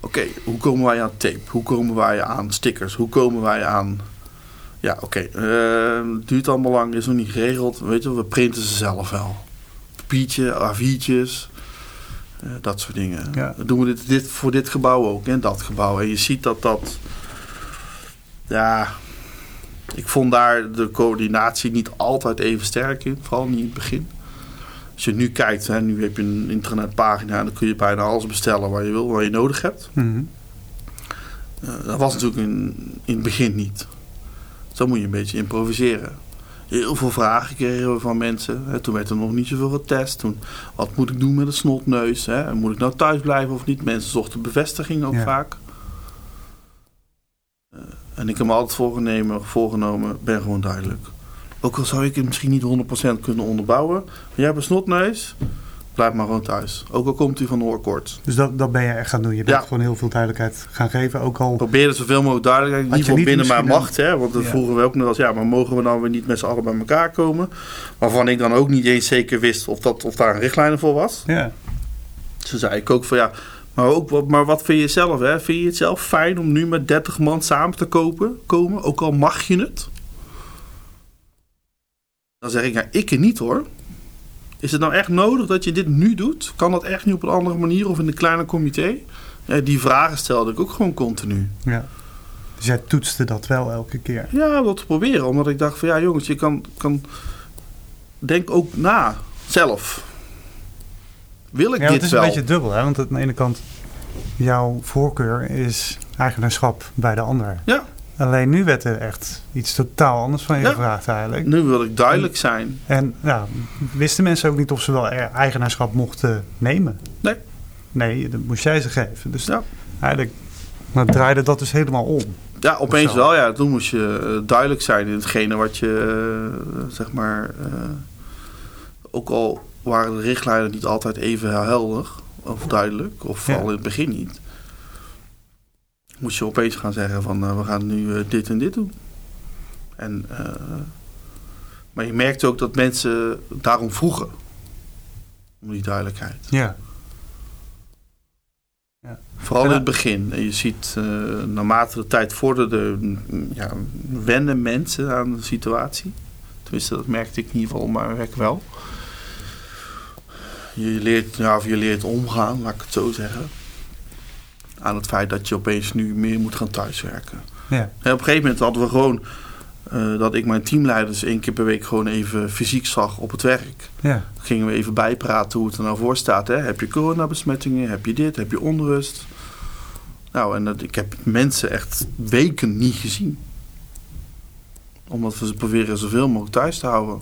Oké, hoe komen wij aan tape? Hoe komen wij aan stickers? Hoe komen wij aan ja, oké. Okay. Uh, het duurt allemaal lang, is nog niet geregeld. Weet je, we printen ze zelf wel. Papiertje, A4'tjes, uh, dat soort dingen. Ja. Dan doen we dit, dit voor dit gebouw ook en dat gebouw. En je ziet dat dat. Ja, ik vond daar de coördinatie niet altijd even sterk in, vooral niet in het begin. Als je nu kijkt, hè, nu heb je een internetpagina en dan kun je bijna alles bestellen waar je wil, waar je nodig hebt. Mm -hmm. uh, dat was natuurlijk in, in het begin niet. Zo moet je een beetje improviseren. Heel veel vragen kregen we van mensen. Toen werd er nog niet zoveel getest. Toen, wat moet ik doen met een snotneus? Hè? Moet ik nou thuis blijven of niet? Mensen zochten bevestiging ook Ja. vaak. Eh, en ik heb me altijd voorgenomen, voorgenomen, ben gewoon duidelijk. Ook al zou ik het misschien niet 100% kunnen onderbouwen. Maar jij hebt een snotneus, blijf maar gewoon thuis. Ook al komt hij van de oorkoorts. Dus dat, dat ben je echt gaan doen. Je bent Ja. gewoon heel veel duidelijkheid gaan geven. Ook al Probeer het zoveel mogelijk duidelijk. In Had ieder je geval niet binnen mijn macht. Hè? Want Ja. vroegen we ook nog eens, ja, maar mogen we dan weer niet met z'n allen bij elkaar komen? Waarvan ik dan ook niet eens zeker wist of, dat, of daar een richtlijn voor was. ja, Toen zei ik ook van ja, maar, ook, wat- maar wat vind je zelf? Hè? Vind je het zelf fijn om nu met 30 man samen te kopen, komen? Ook al mag je het? Dan zeg ik, ja, ik er niet hoor. Is het nou echt nodig dat je dit nu doet? Kan dat echt niet op een andere manier of in een kleiner comité? Ja, die vragen stelde ik ook gewoon continu. ja. Dus jij toetste dat wel elke keer. Ja, om dat te proberen. Omdat ik dacht van ja jongens, je kan, kan denk ook na zelf. Wil ik Ja, het dit is wel? een beetje dubbel. Hè? Want aan de ene kant, jouw voorkeur is eigenaarschap bij de ander. Ja. Alleen nu werd er echt iets totaal anders van je Ja. gevraagd eigenlijk. Nu wil ik duidelijk zijn. En ja, wisten mensen ook niet of ze wel e- eigenaarschap mochten nemen? Nee. Nee, dat moest jij ze geven. Dus Ja. eigenlijk maar draaide dat dus helemaal om. Ja, opeens wel. Ja, toen moest je eh, duidelijk zijn in hetgene wat je, eh, zeg maar... eh, ook al waren de richtlijnen niet altijd even helder of duidelijk, of Ja. vooral in het begin niet... moest je opeens gaan zeggen van eh, we gaan nu eh, dit en dit doen. En, eh, maar je merkte ook dat mensen daarom vroegen. Om die duidelijkheid. Ja. ja. Vooral in het begin. En je ziet naarmate de tijd vorderde, ja, wennen mensen aan de situatie. Tenminste, dat merkte ik in ieder geval mijn werk wel. Je leert, ja, of je leert omgaan, laat ik het zo zeggen. Aan het feit dat je opeens nu meer moet gaan thuiswerken. Ja. En op een gegeven moment hadden we gewoon uh, dat ik mijn teamleiders één keer per week gewoon even fysiek zag op het werk. Ja. Gingen we even bijpraten hoe het er nou voor staat. Hè? Heb je coronabesmettingen? Heb je dit? Heb je onrust? Nou, en dat, ik heb mensen echt weken niet gezien. Omdat we ze proberen zoveel mogelijk thuis te houden.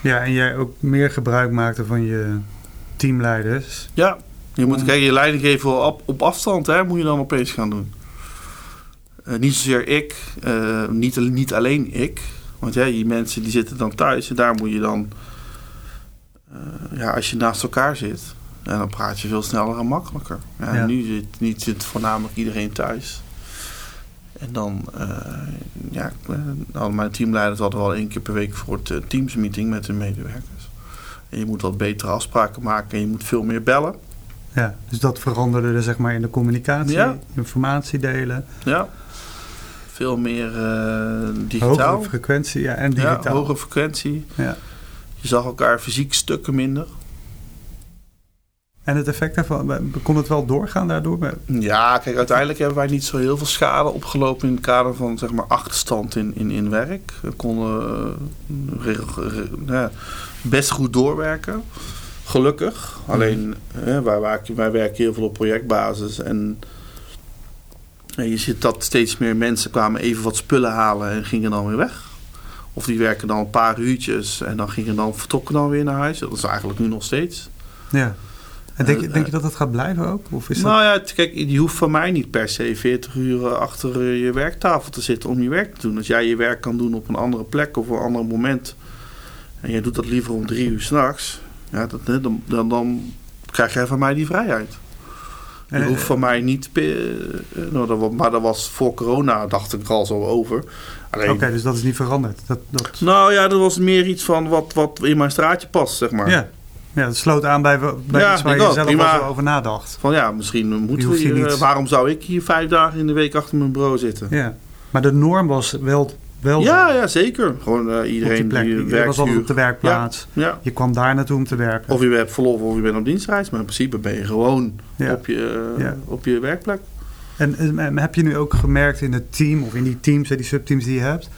Ja, en jij ook meer gebruik maakte van je teamleiders. Ja, je moet kijken, je leiding geven op, op afstand, hè, moet je dan opeens gaan doen. Uh, niet zozeer ik, uh, niet, niet alleen ik. Want ja, die mensen die zitten dan thuis en daar moet je dan... Uh, ja, als je naast elkaar zit, en dan praat je veel sneller en makkelijker. Ja, ja. Nu, zit, zit voornamelijk iedereen thuis. En dan, ja, al mijn teamleiders hadden wel één keer per week voor het teamsmeeting met hun medewerkers. En je moet wat betere afspraken maken en je moet veel meer bellen. Ja, dus dat veranderde er zeg maar in de communicatie, ja. informatie delen. Ja, veel meer uh, digitaal. Hogere frequentie, ja, en digitaal. Ja, hogere frequentie. Ja. Je zag elkaar fysiek stukken minder. En het effect daarvan, kon het wel doorgaan daardoor? Ja, kijk, uiteindelijk hebben wij niet zo heel veel schade opgelopen in het kader van zeg maar achterstand in, in, in werk. We konden uh, best goed doorwerken. Gelukkig. Mm. Alleen, hè, wij, werken, wij werken heel veel op projectbasis. En, en je ziet dat steeds meer mensen kwamen even wat spullen halen en gingen dan weer weg. Of die werken dan een paar uurtjes en dan gingen dan, vertrokken dan weer naar huis. Dat is eigenlijk nu nog steeds. Ja. En denk, je, denk je dat dat gaat blijven ook? Of is nou dat... ja, kijk, je hoeft van mij niet per se 40 uur achter je werktafel te zitten om je werk te doen. Als jij je werk kan doen op een andere plek of op een ander moment. En jij doet dat liever om drie uur s'nachts. Ja, dat, dan, dan, dan krijg jij van mij die vrijheid. Je En, hoeft eh, van mij niet... eh, nou, dat, wa- maar dat was voor corona, dacht ik er al zo over. Alleen, Oké, dus dat is niet veranderd. Dat, dat... Nou ja, dat was meer iets van wat, wat in mijn straatje past, zeg maar. Ja. ja, dat sloot aan bij, bij Ja, iets waar je zelf prima. over nadacht. Van ja, misschien Je moeten we hier niet- eh, waarom zou ik hier vijf dagen in de week achter mijn bureau zitten? Ja. Maar de norm was wel, wel Ja, ja, zeker. Gewoon eh, die iedereen die Je was werkt altijd op de werkplaats. Ja. Je kwam daar naartoe om te werken. Of je hebt verlof of je bent op dienstreis. Maar in principe ben je gewoon Ja. op, je, eh, op je werkplek. En, en heb je nu ook gemerkt in het team of in die teams, hè, die subteams die je hebt,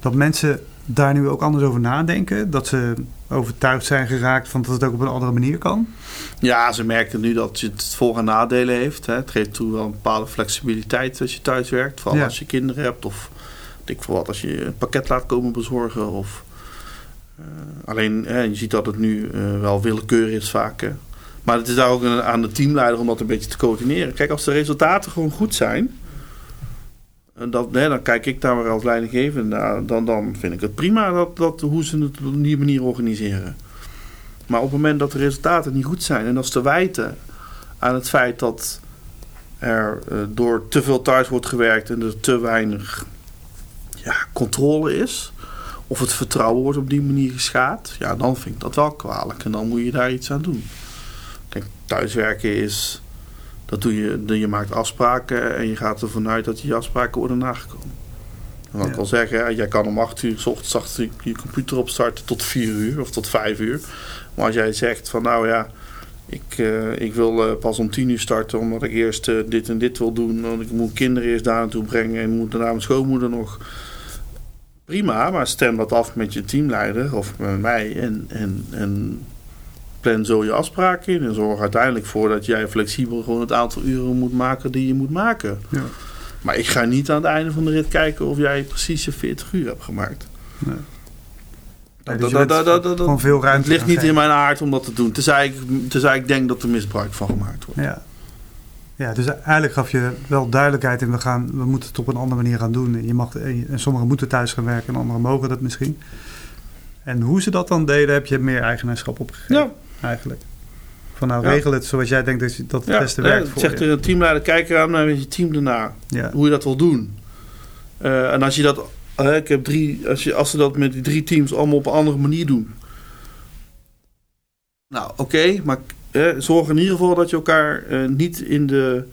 dat mensen daar nu ook anders over nadenken? Dat ze overtuigd zijn geraakt van dat het ook op een andere manier kan? Ja, ze merkten nu dat het voor- en nadelen heeft. Hè. Het geeft toe wel een bepaalde flexibiliteit als je thuis werkt. Vooral als je kinderen hebt. Of ik veel wat, als je een pakket laat komen bezorgen. Of, eh, alleen, hè, je ziet dat het nu eh, wel willekeur is vaak. Maar het is daar ook aan de teamleider om dat een beetje te coördineren. Kijk, als de resultaten gewoon goed zijn... Dat, hè, dan kijk ik daar maar als leidinggevende naar. Dan, dan vind ik het prima dat, dat, hoe ze het op die manier organiseren. Maar op het moment dat de resultaten niet goed zijn... en is te wijten aan het feit dat er eh, door te veel thuis wordt gewerkt... en er te weinig ja, controle is... of het vertrouwen wordt op die manier geschaad... ja, dan vind ik dat wel kwalijk. En dan moet je daar iets aan doen. Kijk, thuiswerken is... Dat doe je, je maakt afspraken en je gaat ervan uit dat die afspraken worden nagekomen. En wat Ja. ik zeggen, jij kan om 8 uur s ochtends achter je- je computer opstarten tot 4 uur of tot 5 uur. Maar als jij zegt van nou ja, ik, eh, ik wil eh, pas om 10 uur starten omdat ik eerst eh, dit en dit wil doen. Want ik moet kinderen eerst daar naartoe brengen en moet daarna mijn schoonmoeder nog. Prima, maar stem dat af met je teamleider of met mij en, en, en plan zo je afspraken in. En zorg uiteindelijk voor dat jij flexibel gewoon het aantal uren moet maken die je moet maken. Ja. Maar ik ga niet aan het einde van de rit kijken of jij precies je 40 uur hebt gemaakt. Nee. Dat- dus je dat- bent dat- dat- dat- gewoon veel ruimte Het ligt niet in mijn aard om dat te doen. Tenzij ik, tenzij ik denk dat er misbruik van gemaakt wordt. Ja. Ja, dus eigenlijk gaf je wel duidelijkheid in we, gaan, we moeten het op een andere manier gaan doen. En, je mag, en sommigen moeten thuis gaan werken en anderen mogen dat misschien. En hoe ze dat dan deden, heb je meer eigenaarschap opgegeven Ja, eigenlijk. Van nou, Ja. regel het zoals jij denkt dat, je- dat het ja, beste ja, werkt voor zegt je. er een teamleider, kijk eraan met je team daarna. Hoe je dat wil doen. Eh, en als je dat, eh, ik heb drie, als, je, als ze dat met die drie teams allemaal op een andere manier doen. Nou, oké, maar eh, zorg in ieder geval dat je elkaar eh, niet in de.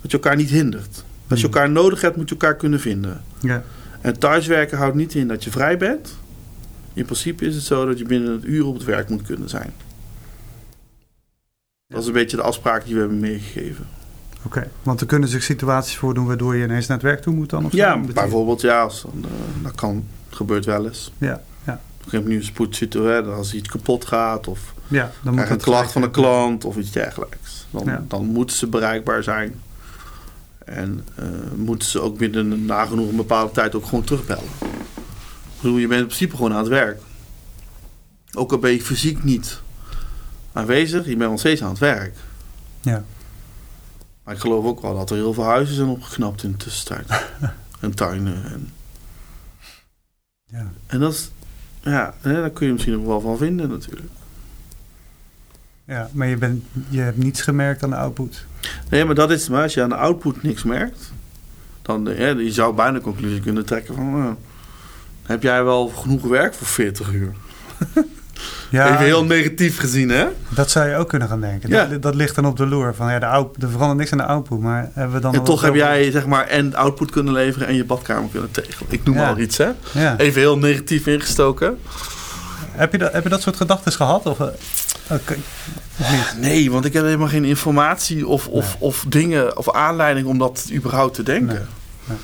dat je elkaar niet hindert. Als je Hmm. elkaar nodig hebt, moet je elkaar kunnen vinden. Ja. En thuiswerken houdt niet in dat je vrij bent. In principe is het zo dat je binnen een uur op het werk moet kunnen zijn. Dat is een beetje de afspraak die we hebben meegegeven. Oké, want er kunnen zich situaties voordoen waardoor je ineens naar het werk toe moet dan? Of? Ja, bijvoorbeeld, ja, als, dan, eh, dat kan, gebeurt wel eens. Ja, heb nu een spoedsituatie, als iets kapot gaat of Ja, dan moet een klacht van een gelijk- klant of iets dergelijks. Dan, Ja. dan moeten ze bereikbaar zijn. En eh, moeten ze ook binnen een nagenoeg een bepaalde tijd ook gewoon terugbellen. Ik bedoel, je bent in principe gewoon aan het werk. Ook al ben je fysiek niet aanwezig, je bent nog steeds aan het werk. Ja. Maar ik geloof ook wel dat er heel veel huizen zijn opgeknapt in de tussentijd. [laughs] en tuinen. En, Ja. en dat is, ja, hè, daar kun je misschien nog wel van vinden natuurlijk. ja, maar je, bent, je hebt niets gemerkt aan de output. Nee, maar dat is maar als je aan de output niks merkt, dan ja, je zou bijna conclusie kunnen trekken van, eh, heb jij wel genoeg werk voor 40 uur? [laughs] Ja, Even heel negatief gezien, hè? dat zou je ook kunnen gaan denken. Ja. Dat, dat ligt dan op de loer. Van, ja, de er verandert niks aan de output, maar hebben we dan... En toch heb jij zeg maar en output kunnen leveren en je badkamer kunnen tegelen. Ik noem Ja. al iets, hè? Even heel negatief ingestoken. Heb, je dat, heb je dat soort gedachten gehad? Of, eh, niet? Nee, want ik heb helemaal geen informatie of, of, Nee. of dingen of aanleiding om dat überhaupt te denken. Nee.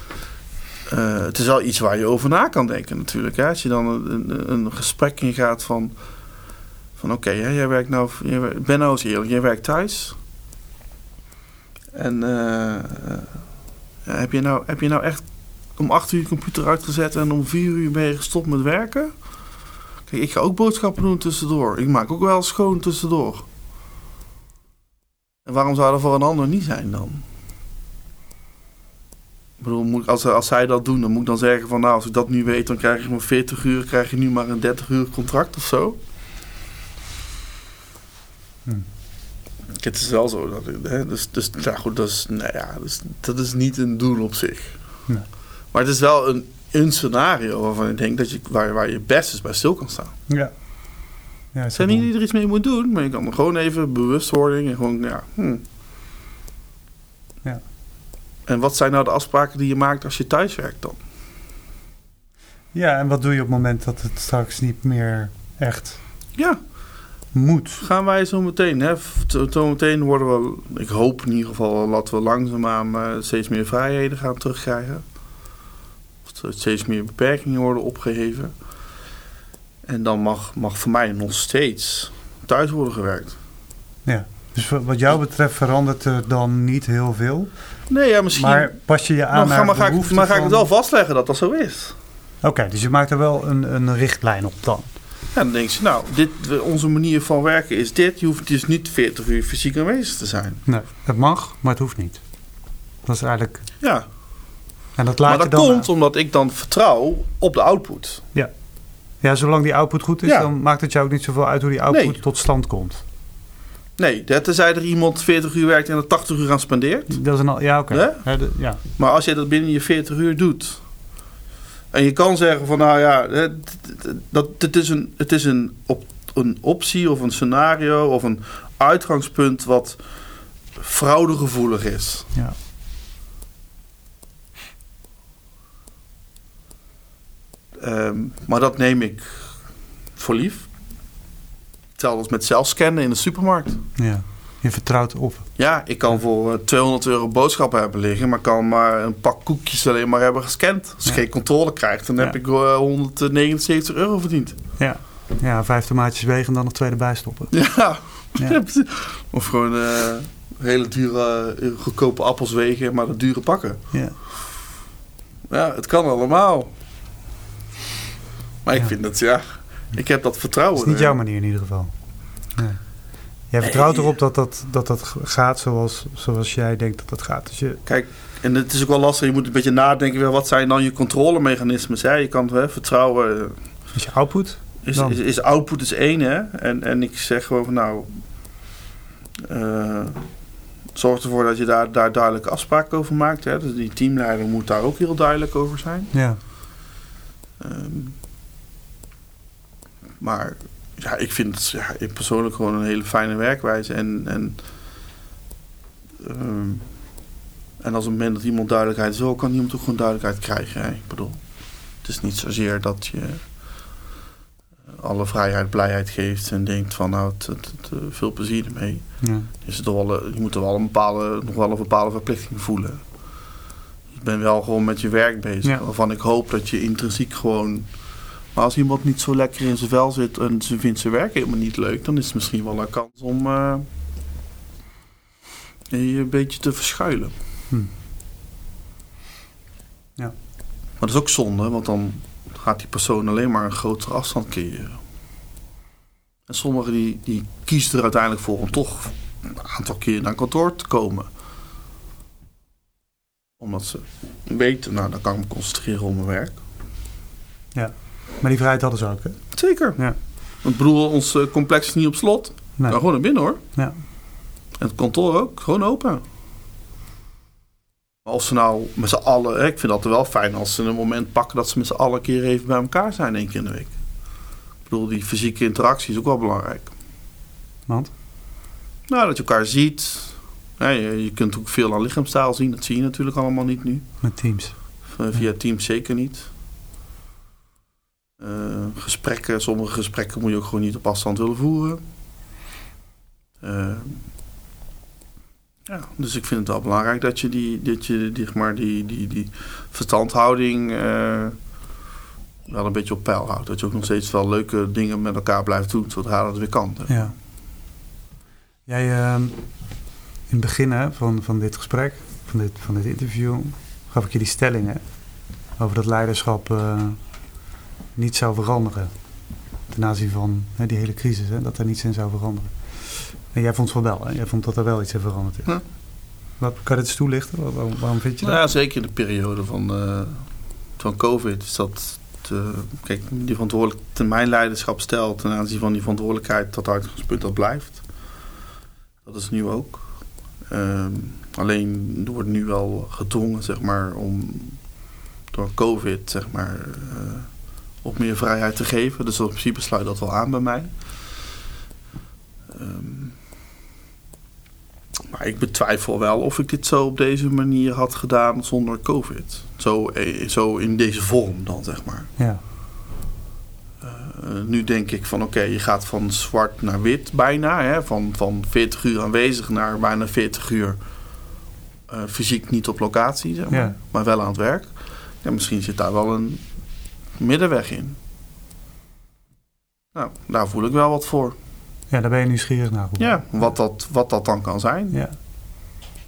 Eh, het is wel iets waar je over na kan denken natuurlijk. Hè? Als je dan een, een, gesprek ingaat van... van oké, jij werkt nou... wer- ben nou eens eerlijk, jij werkt thuis. En eh, eh, heb, je nou, heb je nou echt om acht uur je computer uitgezet... en om vier uur ben je gestopt met werken? Kijk, ik ga ook boodschappen doen tussendoor. Ik maak ook wel schoon tussendoor. En waarom zou dat voor een ander niet zijn dan? Ik bedoel, moet, als, als zij dat doen, dan moet ik dan zeggen van... nou, als ik dat nu weet, dan krijg je maar 40 uur... krijg je nu maar een 30 uur contract of zo. Hm. Het is wel zo. Dat, hè, dus, dus ja, goed, dat is, nou ja, dus, dat is niet een doel op zich. Nee. Maar het is wel een, een scenario waarvan ik denk dat je, waar, waar je best eens bij stil kan staan. Ja. ja Het zijn niet er iets mee moet doen, maar je kan er gewoon even bewustwording en gewoon, ja. hm. Ja. En wat zijn nou de afspraken die je maakt als je thuis werkt dan? Ja, en wat doe je op het moment dat het straks niet meer echt Ja, moet? gaan wij zo meteen. Hè? Zo meteen worden we, ik hoop in ieder geval dat we langzaamaan eh, steeds meer vrijheden gaan terugkrijgen. Of er steeds meer beperkingen worden opgeheven. En dan mag, mag voor mij nog steeds thuis worden gewerkt. Dus wa- wat jou betreft verandert er dan niet heel veel. Nee, ja, misschien. Maar pas je je aan maar, naar ga, maar, ga ik, maar ga ik het wel vastleggen dat dat zo is? Oké, dus je maakt er wel een, een richtlijn op dan. Ja, dan denk je, nou, dit, onze manier van werken is dit. Je hoeft dus niet 40 uur fysiek aanwezig te zijn. Nee, het mag, maar het hoeft niet. Dat is eigenlijk... Ja, En dat laat maar je dat dan... komt omdat ik dan vertrouw op de output. Ja, zolang die output goed is, Ja. dan maakt het jou ook niet zoveel uit hoe die output Nee. tot stand komt. Nee, dat tenzij er iemand 40 uur werkt en er 80 uur aan spendeert. Dat is een, ja, oké. Ja. Maar als je dat binnen je 40 uur doet. En je kan zeggen van nou ja, dat, het is, een, het is een, op, een optie of een scenario of een uitgangspunt wat fraudegevoelig is. ja. Ehm, maar dat neem ik voor lief. Hetzelfde als met zelfscannen in de supermarkt. ja. Je vertrouwt op. Ja, ik kan voor eh, 200 euro boodschappen hebben liggen, maar kan maar een pak koekjes alleen maar hebben gescand. Als je Ja. geen controle krijgt, dan heb ik eh, 179 euro verdiend. Ja. Ja, vijf tomaatjes wegen en dan nog twee erbij stoppen. Ja, [laughs] of gewoon eh, hele dure, eh, goedkope appels wegen, maar de dure pakken. Ja. Ja, het kan allemaal. Maar ik vind dat, ja, ik heb dat vertrouwen. Dat is niet jouw manier in ieder geval. Nee. Jij vertrouwt erop dat dat, dat, dat gaat zoals, zoals jij denkt dat dat gaat. Dus je, Kijk, en het is ook wel lastig. Je moet een beetje nadenken. Wat zijn dan je controlemechanismes? Hè? Je kan hè, vertrouwen. eh, is je output? Is, is, is output is één, hè? En, en ik zeg gewoon van nou. eh, zorg ervoor dat je daar, daar duidelijke afspraken over maakt. Hè? Dus die teamleider moet daar ook heel duidelijk over zijn. Ja. Ehm, maar ja, ik vind het ja, ik persoonlijk gewoon een hele fijne werkwijze. En, en, ehm, en als op het moment dat iemand duidelijkheid wil, kan iemand ook gewoon duidelijkheid krijgen. Hè? Ik bedoel, het is niet zozeer dat je alle vrijheid, blijheid geeft en denkt van nou, het, het, het, veel plezier ermee. Ja. Is het wel, je moet er wel een bepaalde, nog wel een bepaalde verplichting voelen. Je bent wel gewoon met je werk bezig. Waarvan ik hoop dat je intrinsiek gewoon. Maar als iemand niet zo lekker in zijn vel zit en ze vindt zijn werk helemaal niet leuk, dan is het misschien wel een kans om uh, je een beetje te verschuilen. Hm. Ja. Maar dat is ook zonde, want dan gaat die persoon alleen maar een grotere afstand creëren. En sommigen die, die kiezen er uiteindelijk voor om toch een aantal keer naar kantoor te komen. Omdat ze weten, nou dan kan ik me concentreren op mijn werk. Ja, maar die vrijheid hadden ze ook hè? Zeker. Ja. Want bedoel, ons eh, complex is niet op slot. Nee. gewoon naar binnen hoor. Ja. En het kantoor ook, gewoon open. Als ze nou met z'n allen, ik vind dat wel fijn als ze een moment pakken dat ze met z'n allen een keer even bij elkaar zijn, één keer in de week. Ik bedoel, die fysieke interactie is ook wel belangrijk. Want? Nou, dat je elkaar ziet. Ja, je, je, kunt ook veel aan lichaamstaal zien, dat zie je natuurlijk allemaal niet nu. Met Teams? Via Teams zeker niet. Uh, gesprekken, sommige gesprekken moet je ook gewoon niet op afstand willen voeren. Uh, ja, dus ik vind het wel belangrijk dat je die, dat je, die, die, die, die verstandhouding uh, wel een beetje op peil houdt. Dat je ook nog steeds wel leuke dingen met elkaar blijft doen, zodra dat weer kan. Ja. Jij, uh, in het begin van, van dit gesprek, van dit, van dit interview, gaf ik je die stellingen over dat leiderschap niet zou veranderen. Ten aanzien van hè, die hele crisis, hè, dat er niets in zou veranderen. En jij vond van wel, hè? Jij vond dat er wel iets in veranderd is. Ja. Wat, kan je het eens toelichten? Waarom, waarom vind je dat? Nou ja, zeker in de periode van, uh, van COVID is dat... Te, kijk, die verantwoordelijk termijnleiderschap stelt ten aanzien van die verantwoordelijkheid tot uitgangspunt dat blijft. Dat is nu ook. Uh, alleen er wordt nu wel gedwongen, zeg maar, om door COVID, zeg maar, uh, op meer vrijheid te geven. Dus in principe sluit dat wel aan bij mij. Um, maar ik betwijfel wel of ik dit zo op deze manier had gedaan zonder COVID. Zo, eh, zo in deze vorm dan, zeg maar. Ja. Uh, nu denk ik van oké, je gaat van zwart naar wit bijna. Hè? Van, van 40 uur aanwezig naar bijna 40 uur uh, fysiek niet op locatie, zeg maar, ja. maar wel aan het werk. Ja, misschien zit daar wel een middenweg in. Nou, daar voel ik wel wat voor. Ja, daar ben je nieuwsgierig naar. Ja, wat dat, wat dat dan kan zijn. Ja,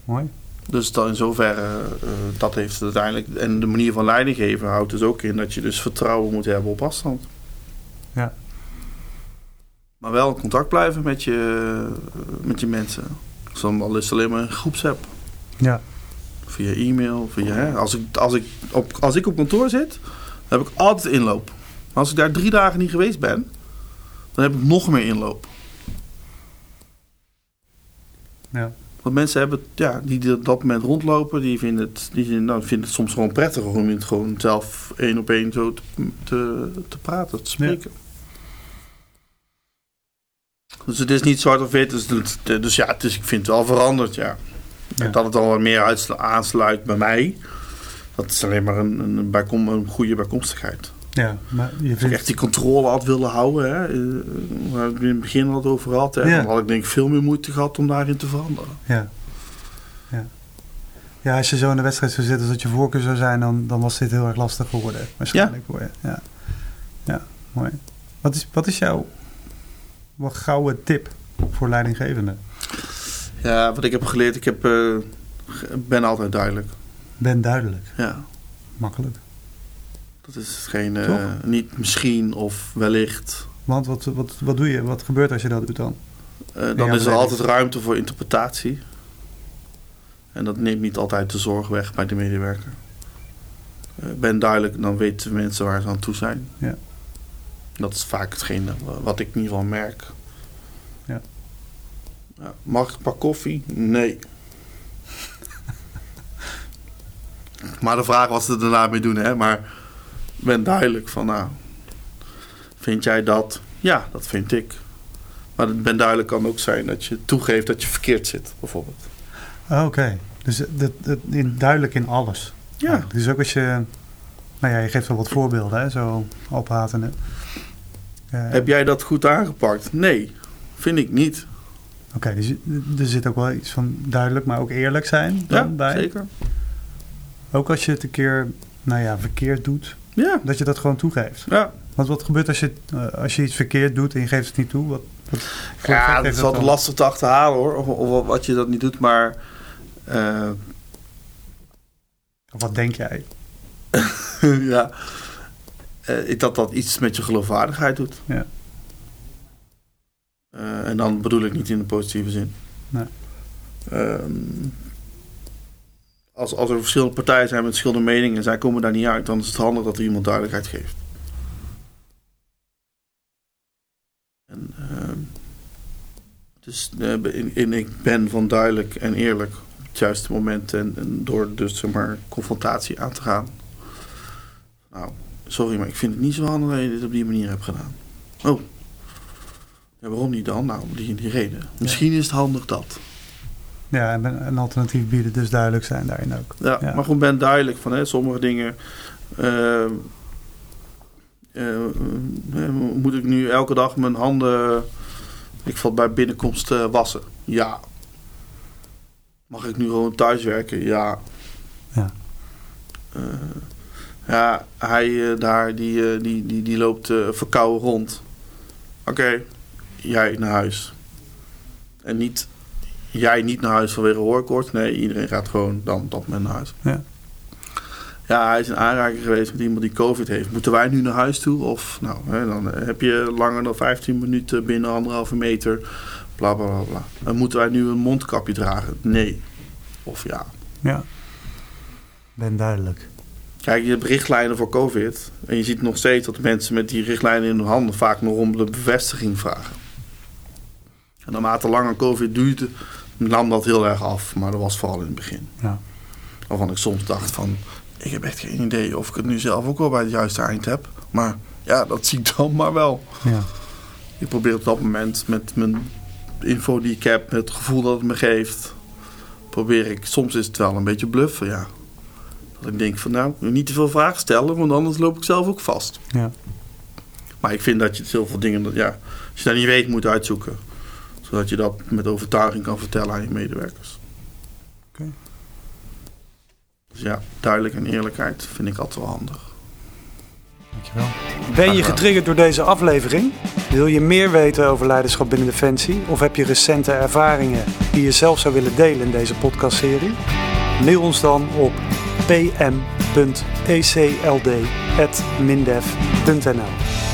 mooi. Dus dan in zoverre, uh, dat heeft uiteindelijk... En de manier van leiding geven houdt dus ook in... dat je dus vertrouwen moet hebben op afstand. Ja. Maar wel in contact blijven met je, met je mensen. Dus al is het alleen maar een groepsapp. Ja. Via e-mail, via... Hè? Als, ik, als, ik op, als ik op kantoor zit, dan heb ik altijd inloop. Maar als ik daar drie dagen niet geweest ben... dan heb ik nog meer inloop. Ja. Want mensen hebben, ja, die op dat moment rondlopen, die vinden het, die vinden, nou, vinden het soms gewoon prettig om het gewoon zelf één op één zo te, te, te, praten, te spreken. Dus het is niet zwart of wit. Dus, dus ja, het is, ik vind het wel veranderd, ja. ja. Dat het al wat meer aansluit bij mij. Dat is alleen maar een, een, bijkom, een goede bijkomstigheid. Ja, maar je vindt... Echt die controle had willen houden. Hè, eh, waar we in het begin al over had. Hè, ja. Dan had ik denk ik veel meer moeite gehad om daarin te veranderen. Ja. Ja, ja als je zo in de wedstrijd zou zitten als dat je voorkeur zou zijn, dan, dan was dit heel erg lastig geworden. Waarschijnlijk ja. voor je. Ja. ja, mooi. Wat is, wat is jouw wat gouden tip voor leidinggevenden? Ja, wat ik heb geleerd, ik heb, uh, ben altijd duidelijk. Ben duidelijk? Ja. Makkelijk. Dat is geen, uh, niet misschien of wellicht. Want wat, wat, wat doe je? Wat gebeurt als je dat doet dan? Uh, dan is er altijd ruimte voor interpretatie. En dat neemt niet altijd de zorg weg bij de medewerker. Uh, ben duidelijk, dan weten mensen waar ze aan toe zijn. Ja. Dat is vaak hetgeen wat ik in ieder geval merk. Ja. mag ik een pak koffie? Nee. Maar de vraag was ze er daarna mee doen, hè? Maar ben duidelijk van, nou, vind jij dat? Ja, dat vind ik. Maar het ben duidelijk kan ook zijn dat je toegeeft dat je verkeerd zit, bijvoorbeeld. Ah, Oké, dus dat, dat, in, duidelijk in alles. Ja. Dus ook als je, nou ja, je geeft wel wat voorbeelden, hè, zo ophatende. Eh, Heb jij dat goed aangepakt? Nee, vind ik niet. Oké, dus er zit ook wel iets van duidelijk, maar ook eerlijk zijn dan Ja, bij. zeker. Ook als je het een keer, nou ja, verkeerd doet, Ja, dat je dat gewoon toegeeft. ja. Want wat gebeurt als je, eh, als je iets verkeerd doet en je geeft het niet toe? Wat, wat, ja dat is altijd dan? lastig te achterhalen hoor. Of, of wat je dat niet doet, maar... eh, wat denk jij? [laughs] ja. Eh, ik dat dat iets met je geloofwaardigheid doet. Ja. Eh, en dan bedoel ik niet in de positieve zin. Nee. Ehm, als, als er verschillende partijen zijn met verschillende meningen en zij komen daar niet uit, dan is het handig dat er iemand duidelijkheid geeft. En, ehm, dus in, ik ben van duidelijk en eerlijk op het juiste moment en, en door dus zeg maar confrontatie aan te gaan. Nou, sorry, maar ik vind het niet zo handig dat je dit op die manier hebt gedaan. Oh. Ja, waarom niet dan? Nou, om die die reden. Misschien is het handig dat. Ja, en een alternatief bieden, dus duidelijk zijn daarin ook. Ja, Ja. maar gewoon ben duidelijk van hè, sommige dingen. eh, eh, eh, moet ik nu elke dag mijn handen, ik val bij binnenkomst eh, wassen? Ja. Mag ik nu gewoon thuis werken? Ja. Ja. Eh, ja, hij daar, die, die, die, die loopt verkouden rond. Oké, jij naar huis. En niet jij niet naar huis vanwege hoorkoorts. Nee, iedereen gaat gewoon dan dat moment naar huis. Ja. Ja, hij is in aanraking geweest met iemand die COVID heeft. Moeten wij nu naar huis toe? Of nou, hè, dan heb je langer dan 15 minuten binnen anderhalve meter. Bla bla bla bla. En moeten wij nu een mondkapje dragen? Nee. Of ja. Ja, ben duidelijk. Kijk, je hebt richtlijnen voor COVID. En je ziet nog steeds dat mensen met die richtlijnen in hun handen vaak nog om de bevestiging vragen. En naarmate langer COVID duurde, nam dat heel erg af. Maar dat was vooral in het begin. Ja. Waarvan ik soms dacht van, ik heb echt geen idee of ik het nu zelf ook wel bij het juiste eind heb. Maar ja, dat zie ik dan maar wel. Ja, Ik probeer op dat moment met mijn info die ik heb, met het gevoel dat het me geeft, probeer ik, soms is het wel een beetje bluffen, ja. Dat ik denk van nou, niet te veel vragen stellen, want anders loop ik zelf ook vast. ja. Maar ik vind dat je heel veel dingen, dat, ja, als je dat niet weet, moet uitzoeken. Zodat je dat met overtuiging kan vertellen aan je medewerkers. Oké. Dus ja, duidelijk en eerlijkheid vind ik altijd wel handig. Dankjewel. Ben je getriggerd door deze aflevering? Wil je meer weten over leiderschap binnen Defensie? Of heb je recente ervaringen die je zelf zou willen delen in deze podcastserie? Mail ons dan op pm.ecld.mindef.nl